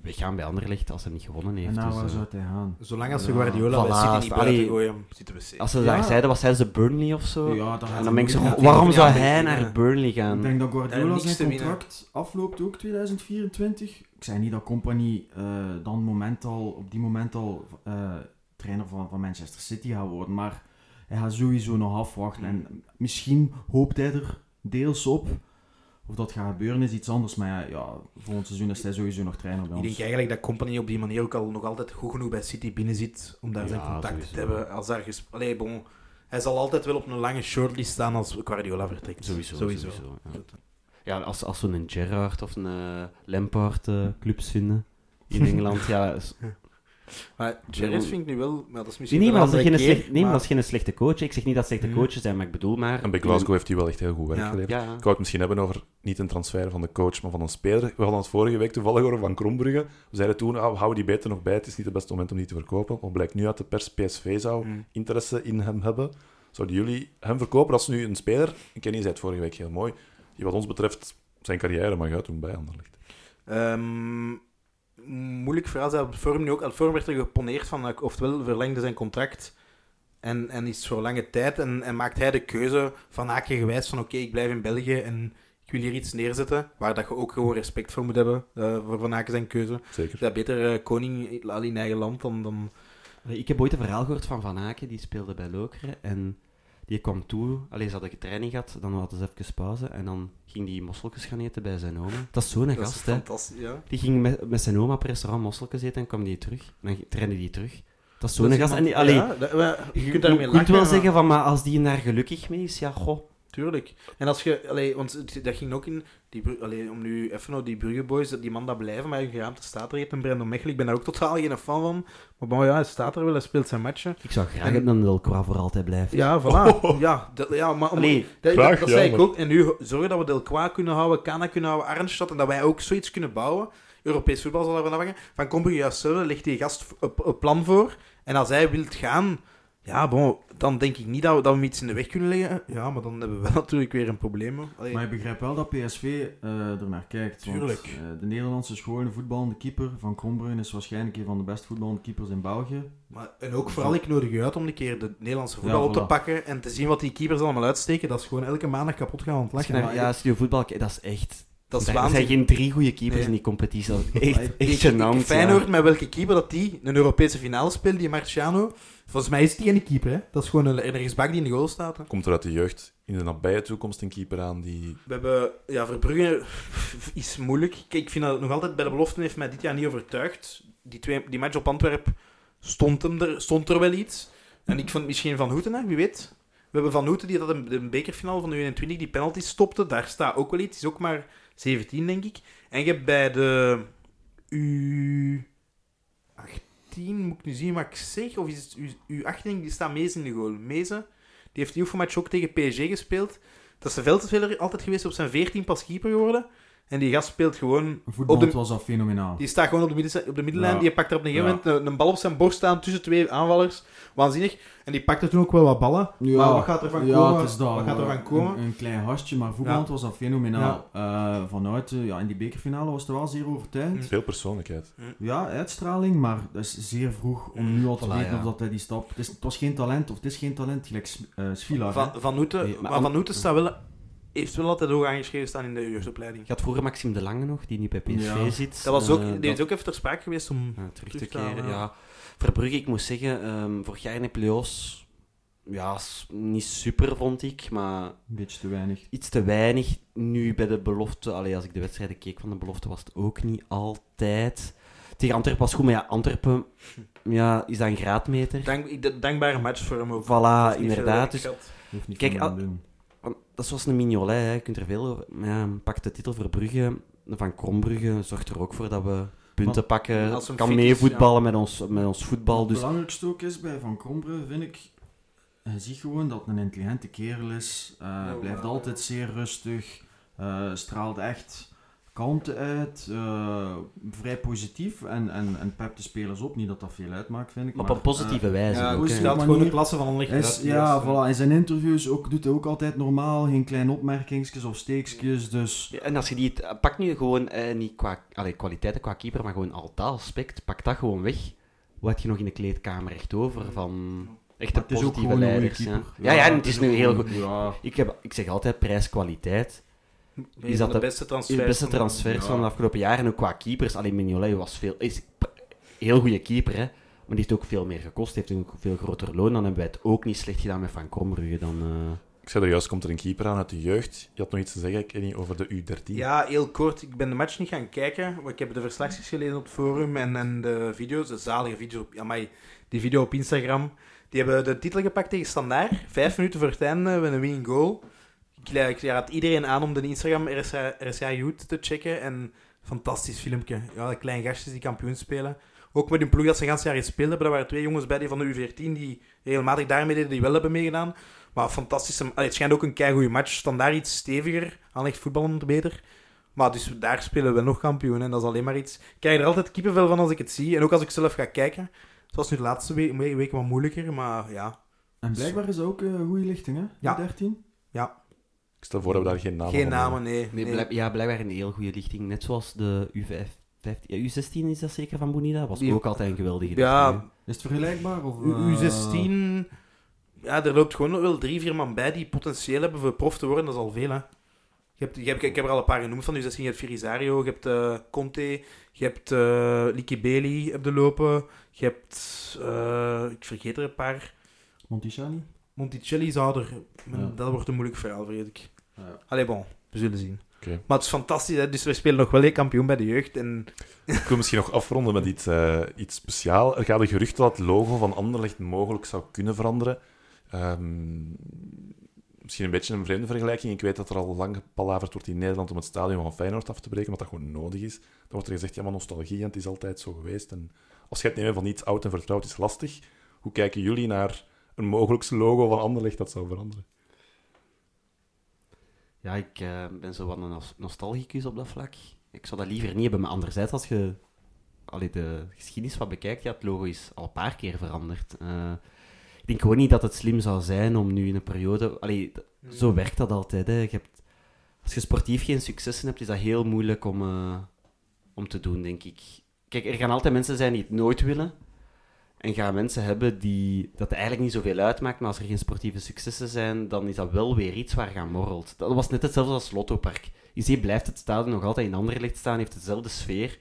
weggaan bij Anderlecht als hij niet gewonnen heeft. En naar Dus, waar eh, zou hij gaan? Zolang als ze Guardiola bij voilà, City niet allee, gooien, zitten we safe. Als ze Ja. daar zeiden, wat zeiden ze, Burnley of zo? Ja, gaat en dan hij denk ik zo, waarom zou hij ja. naar Burnley Ik gaan? denk dat Guardiola zijn winnen. contract afloopt ook 2024. Ik zei niet dat Company eh, dan moment al, op die moment al eh, trainer van, van Manchester City gaat worden. Maar hij gaat sowieso nog afwachten. En misschien hoopt hij er deels op. Of dat gaat gebeuren is iets anders. Maar ja, ja volgend seizoen is hij sowieso nog trainer bij Ik ons. denk eigenlijk dat Company op die manier ook al nog altijd goed genoeg bij City binnen zit om daar Ja, zijn contact sowieso. te hebben. Als daar ges- Allee, bon, hij zal altijd wel op een lange shortlist staan als Guardiola vertrekt. Sowieso, Sowieso. sowieso, ja. Ja, als, als we een Gerrard of een eh, Lampard eh, clubs vinden in Engeland, ja... Maar Gerrard vind ik nu wel... Maar dat is misschien Nee, maar dat een is, geen slecht, keer, nee, maar maar- dat is geen slechte coach. Ik zeg niet dat slechte Hmm. coaches zijn, maar ik bedoel maar... En bij Glasgow heeft hij wel echt heel goed werk Ja. geleverd. Ja, Ik wou het misschien hebben over niet een transfer van de coach, maar van een speler. We hadden het vorige week toevallig over Van Krombrugge. We zeiden toen, ah, houden die beter nog bij. Het is niet het beste moment om die te verkopen. Wat blijkt nu uit de pers, PSV zou Hmm. interesse in hem hebben. Zouden jullie hem verkopen als nu een speler... Kenny zei het vorige week heel mooi. Die wat ons betreft zijn carrière mag uitdoen bij Anderlecht. Ehm, moeilijk verhaal. Zij forum nu ook. Forum werd er geponeerd van, oftewel verlengde zijn contract en, en is voor lange tijd. En, en maakt hij de keuze van Aken gewijs van, oké, ik blijf in België en ik wil hier iets neerzetten. Waar dat je ook gewoon respect voor moet hebben, eh, voor Van Aken zijn keuze. Zeker. Ja, beter eh, koning al in eigen land dan... Ik heb ooit een verhaal gehoord van Van Aken, die speelde bij Lokeren. En die kwam toe, alleen ze hadden training gehad, dan hadden ze even pauze. En dan ging die mosseltjes gaan eten bij zijn oma. Dat is zo'n gast, hè. fantastisch, ja. Die ging met, met zijn oma op restaurant mosseltjes eten en kwam die terug. En dan trainde die terug. Dat is zo'n gast. En die, iemand- allee, ja, dat- je je kunt daarmee kunt lachen, wel maar- zeggen van, maar als die daar gelukkig mee is, ja, goh. Tuurlijk. En als je, allee, want dat ging ook in, die, Bru- allee, om nu even nou die Brugge die man dat blijven, maar hun geraamte staat er heeft, en Brandon Mechelen, ik ben daar ook totaal geen fan van. Maar bon, ja, hij staat er wel, hij speelt zijn matchen. Ik zou graag En- hebben dat Delcroix voor altijd blijft. Ja, voilà. Ja, dat, ja maar om- Allee, dat, graag, dat, dat ja, zei ik ook. En nu zorgen dat we Delcroix kunnen houden, Kana kunnen houden, Arnstad, en dat wij ook zoiets kunnen bouwen. Europees voetbal zal ervan afhangen. Van Kombrugge juist legt die gast een een plan voor. En als hij wilt gaan, ja, bon, dan denk ik niet dat we, dat we hem iets in de weg kunnen leggen. Ja, maar dan hebben we wel natuurlijk weer een probleem. Allee. Maar je begrijpt wel dat PSV eh ernaar kijkt. want, Tuurlijk. eh, de Nederlandse schone voetballende keeper van Krombruggen is waarschijnlijk een van de best voetballende keepers in België. Maar, en ook vooral, ik nodig u uit om een keer de Nederlandse voetbal Ja, op te pakken en te zien wat die keepers allemaal uitsteken. Dat is gewoon elke maandag kapot gaan aan het als je lachen. naar Maar ja, studio voetbal kijkt, dat is echt... dat is er zijn geen drie goede keepers Nee. in die competitie. Dat is echt, Ik- echt gênant. Feyenoord, met welke keeper dat die een Europese finale speelt, die Marciano. Volgens mij is die geen keeper, hè. Dat is gewoon een, een die in de goal staat. hè. Komt er uit de jeugd in de nabije toekomst een keeper aan die... We hebben, ja, Verbrugge is moeilijk. Kijk, ik vind dat nog altijd bij de belofte heeft mij dit jaar niet overtuigd. Die, twee, die match op Antwerp stond, hem er, stond er wel iets. En ik vond misschien Van Hoetenaar, wie weet. We hebben Van Houten die dat in de bekerfinale van de U21 die penalty stopte. Daar staat ook wel iets. is ook maar 17, denk ik. En je hebt bij de U18, moet ik nu zien wat ik zeg, of is het U- U18, denk ik, die staat Mees in de goal. Meeze, die heeft die oefenmatch ook tegen PSG gespeeld. Dat is de veldspeler altijd geweest, op zijn 14 pas keeper geworden. En die gast speelt gewoon Voetbal Op de- was al fenomenaal. die staat gewoon op de, midden, op de middenlijn. Ja. Die pakt er op een gegeven Ja. moment een, een bal op zijn borst staan tussen twee aanvallers. Waanzinnig. En die pakte toen ook wel wat ballen. Ja. Maar wat gaat er van ja, komen? het is dat. wat gaat er van komen? Een, een klein gastje, maar voetbal Ja. was dat fenomenaal. Eh, vanuit, eh, ja, in die bekerfinale was het wel zeer overtuigend. Veel persoonlijkheid. Ja, uitstraling, maar dat is zeer vroeg om nu al te Voilà, weten ja. of dat hij die stap... Het, is, het was geen talent, of het is geen talent, gelijk uh. Van, van Nee, maar Van Houten staat wel, heeft wel altijd hoog aangeschreven staan in de jeugdopleiding. Je had vroeger Maxime de Lange nog, die nu bij PSV Ja. zit. Dat was ook, Eh, die dat- is ook even ter sprake geweest om... ja, terug te terug te halen, keren. ja. Ja. Verbrugge, ik moet zeggen, ehm vorig jaar in de play-offs, ja, niet super vond ik, maar Een beetje te weinig. iets te weinig. Nu bij de belofte, allee, als ik de wedstrijden keek van de belofte, was het ook niet altijd. Tegen Antwerpen was goed, maar ja, Antwerpen ja, is dat een graadmeter. Dank, dankbare match voor hem ook. Voilà, inderdaad. veel Dus, Kijk, al-. Want dat is zoals een Mignolet, hè. je kunt er veel over... maar Ja, pakt de titel voor Brugge, van Krombrugge zorgt er ook voor dat we punten pakken, kan meevoetballen met, ons, met ons voetbal. Het Dus belangrijkste ook is bij Van Krombrugge, vind ik, je ziet gewoon dat het een intelligente kerel is. Eh, Ja, blijft altijd zeer rustig, eh, straalt echt kalmte uit, eh, vrij positief en, en, en pept de spelers op. Niet dat dat veel uitmaakt, vind ik. op maar, een positieve eh, wijze. Ja, dus positief. dat gewoon de klasse van een licht. Is, ja, voilà. In zijn interviews ook, doet hij ook altijd normaal, geen kleine opmerkingsjes of steekjes. Dus Ja, En als je die... het- Pak nu gewoon, eh, niet qua allee, kwaliteiten qua keeper, maar gewoon al dat aspect, pak dat gewoon weg. Wat heb je nog in de kleedkamer echt over van is positieve gewoon een goede leiders? Ja. Ja, ja, en het is nu heel goed. Ja, Ik, heb, ik zeg altijd prijs-kwaliteit. Is dat de beste transfer? De beste van de- transfers ja. van de afgelopen jaren. En ook qua keepers. Alleen Mignolet was veel... Is een heel goede keeper, hè. Maar die heeft ook veel meer gekost. Heeft een veel groter loon. Dan hebben wij het ook niet slecht gedaan met Van Krombrugge. Dan, eh, Ik zei er juist, komt er een keeper aan uit de jeugd. Je had nog iets te zeggen, Kenny, over de U13. Ja, heel kort. Ik ben de match niet gaan kijken. Maar ik heb de verslagjes gelezen op het forum en, en de video's, de zalige video's op, amai, die video op Instagram. Die hebben de titel gepakt tegen Standaard. Vijf minuten voor het einde met een win goal. Ik, raad iedereen aan om de Instagram RSA, RSA Youth te checken. En fantastisch filmpje. Ja, de kleine gastjes die kampioen spelen. Ook met hun ploeg dat ze een ganse jaar gespeeld hebben. Er waren twee jongens bij die van de U14 die regelmatig daarmee deden, die wel hebben meegedaan. Maar fantastische... Allee, het schijnt ook een keigoede match. Standaard iets steviger. Aanlegt voetballend beter. Maar dus daar spelen we nog kampioen. En dat is alleen maar iets... Ik krijg er altijd kippenvel van als ik het zie. En ook als ik zelf ga kijken. Het was nu de laatste week, we- weken wat moeilijker. Maar ja, En blijkbaar is ook een goede lichting, hè? Ja. 13. Ik stel voor dat we daar geen namen geen namen, nee. nee, nee. blijk- ja, blijkbaar een heel goede lichting. Net zoals de U5. 15, ja, U16 is dat zeker van Bonida. Was Die- ook altijd een geweldige Ja, Is het vergelijkbaar? Of, U- eh, U16... Ja, er loopt gewoon wel drie, vier man bij die potentieel hebben voor prof te worden. Dat is al veel, hè. Je hebt, je hebt, ik heb er al een paar genoemd van U16. Je hebt Firizario, je hebt eh, Conte, je hebt eh Liki Bailey op de lopen. Je hebt... eh, ik vergeet er een paar... Monticelli? Monticelli zou er... Ja. Dat wordt een moeilijk verhaal, vrees ik. Ja. Allee, bon. We zullen zien. Maar het is fantastisch, hè. Dus we spelen nog wel kampioen bij de jeugd. En Ik wil misschien nog afronden met iets, eh, iets speciaals. Er gaat een gerucht dat het logo van Anderlecht mogelijk zou kunnen veranderen. Ehm, misschien een beetje een vreemde vergelijking. Ik weet dat er al lang gepalaverd wordt in Nederland om het stadion van Feyenoord af te breken, omdat dat gewoon nodig is. Dan wordt er gezegd, ja, maar nostalgie, en het is altijd zo geweest. En afscheid nemen van iets oud en vertrouwd is lastig. Hoe kijken jullie naar een mogelijk logo van Anderlecht dat zou veranderen? Ja, ik eh, ben zo wat een nos- nostalgicus op dat vlak. Ik zou dat liever niet hebben, maar anderzijds, als je allee, de geschiedenis wat bekijkt, ja, het logo is al een paar keer veranderd. Eh, ik denk gewoon niet dat het slim zou zijn om nu in een periode... Allee, d- zo werkt dat altijd. Hè. Je hebt, als je sportief geen successen hebt, is dat heel moeilijk om, eh, om te doen, denk ik. Kijk, er gaan altijd mensen zijn die het nooit willen. En gaan mensen hebben die dat eigenlijk niet zoveel uitmaakt, maar als er geen sportieve successen zijn, dan is dat wel weer iets waar gaan morrelt. Dat was net hetzelfde als Lottopark. Je ziet, blijft het stadion nog altijd in Anderlecht staan, heeft dezelfde sfeer.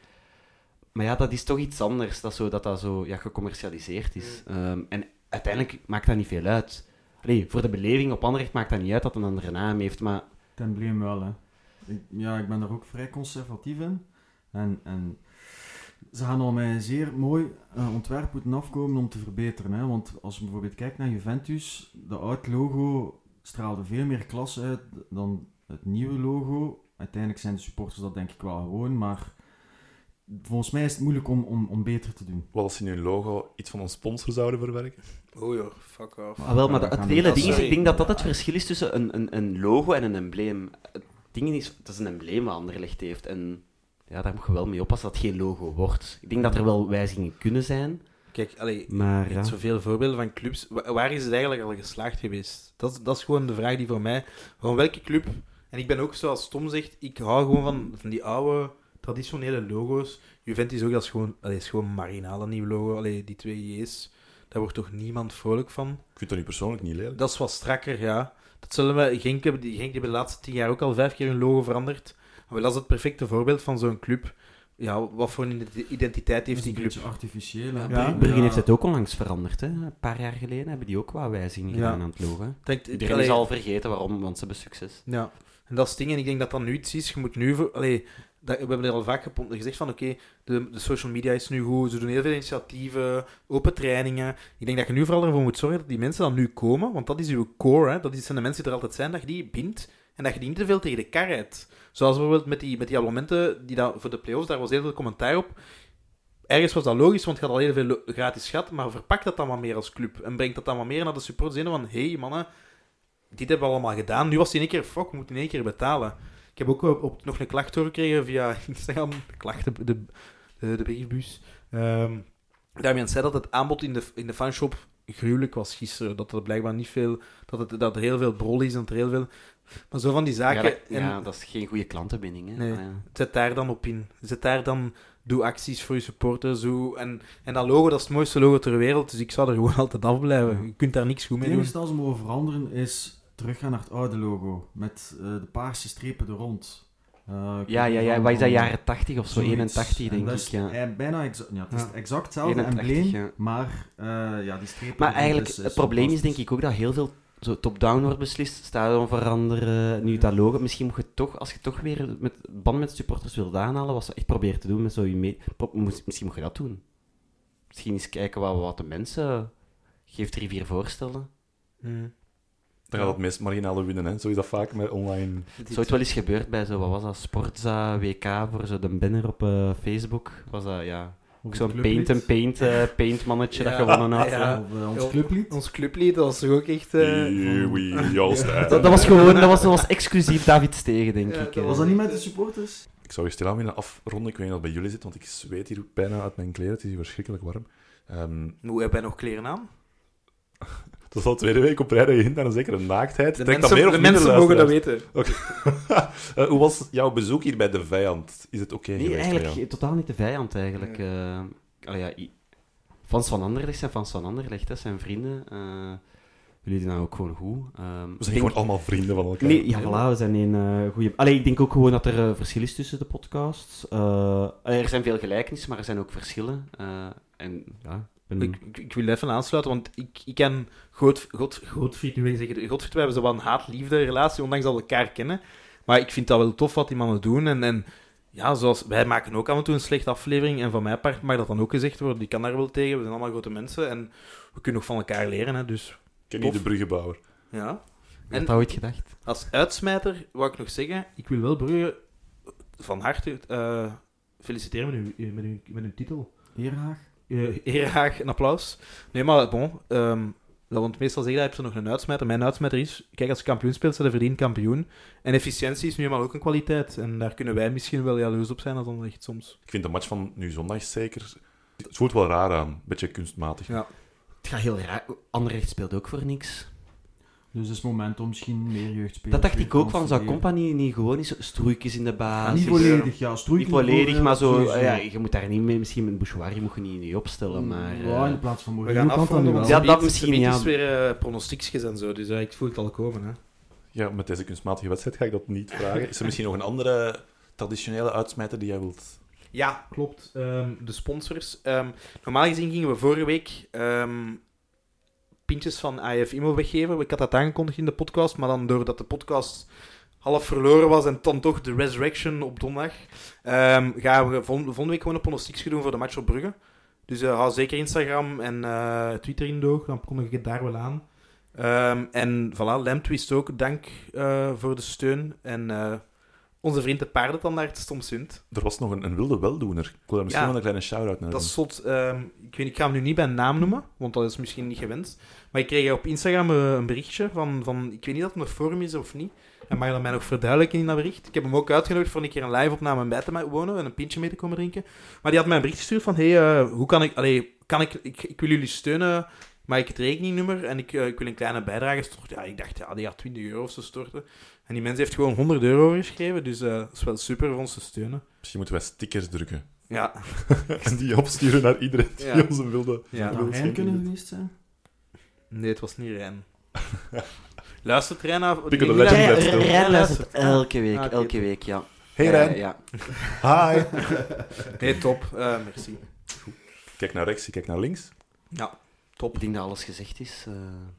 Maar ja, dat is toch iets anders, dat zo, dat, dat zo ja, gecommercialiseerd is. Ehm, en uiteindelijk maakt dat niet veel uit. Allee, voor de beleving op Anderlecht maakt dat niet uit dat een andere naam heeft, maar Het embleem wel, hè. Ik, ja, ik ben daar ook vrij conservatief in. En, en Ze gaan al met een zeer mooi eh, ontwerp moeten afkomen om te verbeteren. Hè? Want als je bijvoorbeeld kijkt naar Juventus, de oud logo straalde veel meer klasse uit dan het nieuwe logo. Uiteindelijk zijn de supporters dat denk ik wel gewoon, maar volgens mij is het moeilijk om, om, om beter te doen. Wat als ze in hun logo iets van een sponsor zouden verwerken? Oh joh, fuck off. Ah, wel, maar dat het hele ding is, ik denk dat dat het verschil is tussen een, een, een logo en een embleem. Het ding is, het is een embleem wat Anderlecht heeft. En ja, daar moet je wel mee oppassen dat het geen logo wordt. Ik denk dat er wel wijzigingen kunnen zijn, Kijk, allee, maar je ja. hebt zoveel voorbeelden van clubs. Wa- Waar is het eigenlijk al geslaagd geweest? Dat, is- dat is gewoon de vraag die voor mij... Van welke club... En ik ben ook, zoals Tom zegt, ik hou gewoon van, van die oude, traditionele logo's. Juventus ook, dat is gewoon, allee, is gewoon een marginale nieuw logo. Allee, die twee J's, daar wordt toch niemand vrolijk van? Ik vind dat nu persoonlijk niet lelijk. Dat is wat strakker, ja. Dat zullen we... Genk hebben, die Genk hebben de laatste tien jaar ook al vijf keer hun logo veranderd. Maar wel, dat is het perfecte voorbeeld van zo'n club. Ja, wat voor een identiteit heeft die een club? beetje artificieel. Hè? Ja. Bruggen heeft het ook onlangs veranderd. Hè. Een paar jaar geleden hebben die ook wat wijzigingen Ja. gedaan aan het logo. Iedereen allee, is al vergeten waarom, want ze hebben succes. Ja, en dat is het ding. En ik denk dat dat nu iets is. Je moet nu... Voor, allee, dat, we hebben er al vaak gepompt- gezegd van, oké, de, de social media is nu goed. Ze doen heel veel initiatieven, open trainingen. Ik denk dat je nu vooral ervoor moet zorgen dat die mensen dan nu komen. Want dat is uw core, hè. Dat is- zijn de mensen die er altijd zijn, dat je die bindt. En dat je die niet te veel tegen de kar rijdt. Zoals bijvoorbeeld met die, met die abonnementen die dat, voor de play-offs, daar was heel veel commentaar op. Ergens was dat logisch, want je had al heel veel gratis gehad. Maar verpak dat dan wat meer als club. En breng dat dan wat meer naar de supporters in. Van, hé hey, mannen, dit hebben we allemaal gedaan. Nu was hij in één keer, fuck, we moeten in één keer betalen. Ik heb ook nog een klacht doorgekregen via Instagram. De klachten, de, de, de briefbus. Damien zei dat het aanbod in de, in de fanshop gruwelijk was gisteren. Dat er blijkbaar niet veel... Dat, het, dat er heel veel brol is en er heel veel... Maar zo van die zaken... Ja dat, en ja, dat is geen goede klantenbinding. Hè. Nee. Ah, ja. Zet daar dan op in. Zet daar dan... Doe acties voor je supporters. Doe, en, en dat logo, dat is het mooiste logo ter wereld. Dus ik zou er gewoon altijd afblijven. Je kunt daar niks goed Het mee doen. enige dat ze mogen veranderen is teruggaan naar het oude logo. Met eh, de paarse strepen er rond. Eh, Ja, ja, ja, wat is dat, jaren 80 of zo? zoiets. 81, En denk dat ik. is, Ja. eh, bijna exact, ja, het is Ja. exact hetzelfde 81, embleem, ja. maar eh, ja, die strepen Maar eigenlijk, is- is het probleem is denk ik ook dat heel veel zo top-down wordt beslist. Stadion veranderen, nu dat logo. Misschien moet je toch, als je toch weer met band met supporters wilt aanhalen, wat ze echt proberen te doen met zo je mee... Misschien moet je dat doen. Misschien eens kijken wat, wat de mensen... Geef drie, vier voorstellen. Hmm. Dan gaat het meest marginale winnen, hè. Zo is dat vaak met online... Zo het wel eens gebeurd bij zo, wat was dat, Sportza WK voor zo de banner op eh, Facebook. Was dat, ja, ook zo'n paint, een paint, eh, paint mannetje Ja, dat gewonnen had. ja. Of eh, ons clublied. Ons clublied, dat was toch ook echt... eh, Here we all stand. Dat, dat was gewoon, dat was, dat was exclusief David Stegen, denk Ja, ik. dat. Was dat niet met de supporters? Ik zou je stilaan willen afronden. Ik weet niet of het bij jullie zit, want ik zweet hier bijna uit mijn kleren. Het is hier verschrikkelijk warm. Ehm Hoe heb jij nog kleren aan? dat is al de tweede week op rij dat je hint aan een zekere naaktheid. De Trekt mensen, dat meer of de mensen mogen dat weten. Eh, hoe was jouw bezoek hier bij de vijand? Is het oké Nee, geweest eigenlijk totaal niet de vijand, eigenlijk. eh allee, ja, fans van Anderlecht zijn fans van Anderlecht, hè, zijn vrienden. eh jullie doen dat ook gewoon goed. Ehm, We ik zijn denk- gewoon allemaal vrienden van elkaar. Nee, ja, voilà, we zijn een eh goede... Allee, ik denk ook gewoon dat er eh, verschil is tussen de podcasts. Eh, er zijn veel gelijkenissen, maar er zijn ook verschillen. Eh, en ja, ik ben... Ik, ik, ik wil even aansluiten, want ik, ik ken God, God, Godfried, nu wil ik zeggen, Godfried, wij hebben zo wel een haat-liefde relatie, ondanks dat we elkaar kennen. Maar ik vind dat wel tof wat die mannen doen. En, en ja, zoals, wij maken ook af en toe een slechte aflevering. En van mijn part mag dat dan ook gezegd worden. Die kan daar wel tegen. We zijn allemaal grote mensen. En we kunnen nog van elkaar leren. Hè, dus Ken je de bruggenbouwer? ja. Ik had En dat ooit gedacht. als uitsmijter wou ik nog zeggen, ik wil wel Brugge van harte eh, feliciteren met uw, met, uw, met uw titel. Uh, heel graag een applaus. Nee, maar bon. ehm, dat, want meestal zeg je, heb je nog een uitsmijter. Mijn uitsmijter is, kijk, als je kampioen speelt, zijn je verdiend kampioen. En efficiëntie is nu eenmaal ook een kwaliteit. En daar kunnen wij misschien wel jaloers op zijn, als dan echt soms. Ik vind de match van nu zondag zeker... Het voelt wel raar aan. Beetje kunstmatig. Ja. Het gaat heel raar. Anderlecht speelt ook voor niks. Dus het is moment om misschien meer jeugdspelers Dat dacht ik ook van, zou. Company niet gewoon eens stroeikjes in de Ja, basis... niet volledig, ja. Niet volledig, maar zo... sowieso. Ja, je moet daar niet mee... Misschien met Bouchouari moet je niet, niet opstellen, maar... Ja, eh, in plaats van We gaan afronden, want Ja, dat misschien, ja. is weer uh, pronostiekjes en zo. Dus ja, ik voel het al komen. Hè. Ja, met deze kunstmatige wedstrijd ga ik dat niet vragen. Is er misschien nog een andere traditionele uitsmijter die jij wilt... Ja, klopt. Ehm, de sponsors. Ehm, normaal gezien gingen we vorige week ehm, pintjes van AF Immo weggeven. Ik had dat aangekondigd in de podcast, maar dan doordat de podcast half verloren was en dan toch de resurrection op donderdag, ehm, gaan we vol- volgende week gewoon een pronostiekje doen voor de match op Brugge. Dus eh, hou zeker Instagram en eh, Twitter in de oog, dan kondig ik het daar wel aan. Ehm, en voilà, Lamtwist ook, dank eh, voor de steun. En onze vriend de paardentandaard Stomsund. Er was nog een, een wilde weldoener. Ik wil daar misschien Ja. wel een kleine shout-out naar Dat doen. is zot. ehm, ik, weet, ik ga hem nu niet bij naam noemen, want dat is misschien niet gewenst. Maar ik kreeg op Instagram eh, een berichtje van, van... Ik weet niet of het voor hem is of niet. Hij mag dat mij nog verduidelijken in dat bericht. Ik heb hem ook uitgenodigd voor een keer een live-opname bij te wonen en een pintje mee te komen drinken. Maar die had mij een bericht gestuurd van... hey, eh, hoe kan ik... Allee, kan ik, ik... Ik wil jullie steunen, maar ik het rekeningnummer en ik, eh, ik wil een kleine bijdrage storten. Ja, ik dacht, ja, die gaat 20 euro of zo storten. En die mens heeft gewoon 100 euro geschreven, dus eh, dat is wel super voor ons te steunen. Misschien moeten wij stickers drukken. Ja, en die opsturen naar iedereen die Ja. onze wilde... ja. Zou Rijn kunnen geweest zijn? Nee, het was niet Rijn. Luistert Rijn naar... Legend blijft stil. Rijn Rijn luistert elke week, Ah, elke week, ja. Hey Eh, Rijn. ja. Hi. Nee, top. Eh, merci. Kijk naar rechts, kijk naar links. Ja, top. Ik denk dat alles gezegd is. eh,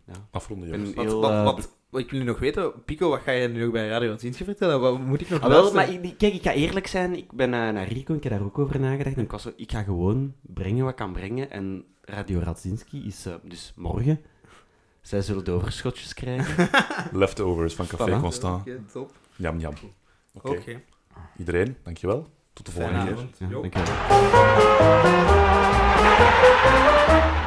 ja. Afronden, jongens. Wat, heel, wat, wat, wat ik wil nu nog weten, Pico, wat ga je nu nog bij Radio Zinske vertellen? Wat moet ik nog Ah, wel, maar ik, kijk, ik ga eerlijk zijn. Ik ben eh, naar Rico, ik heb daar ook over nagedacht. En ik was zo, ik ga gewoon brengen wat ik kan brengen. En Radio Radzinski is eh, dus morgen. Zij zullen de overschotjes krijgen. Leftovers van Café Voilà. Constant. Oké, top. Jam, jam. Oké. Iedereen, dankjewel. Tot de volgende Fijne keer. avond. Ja, dankjewel.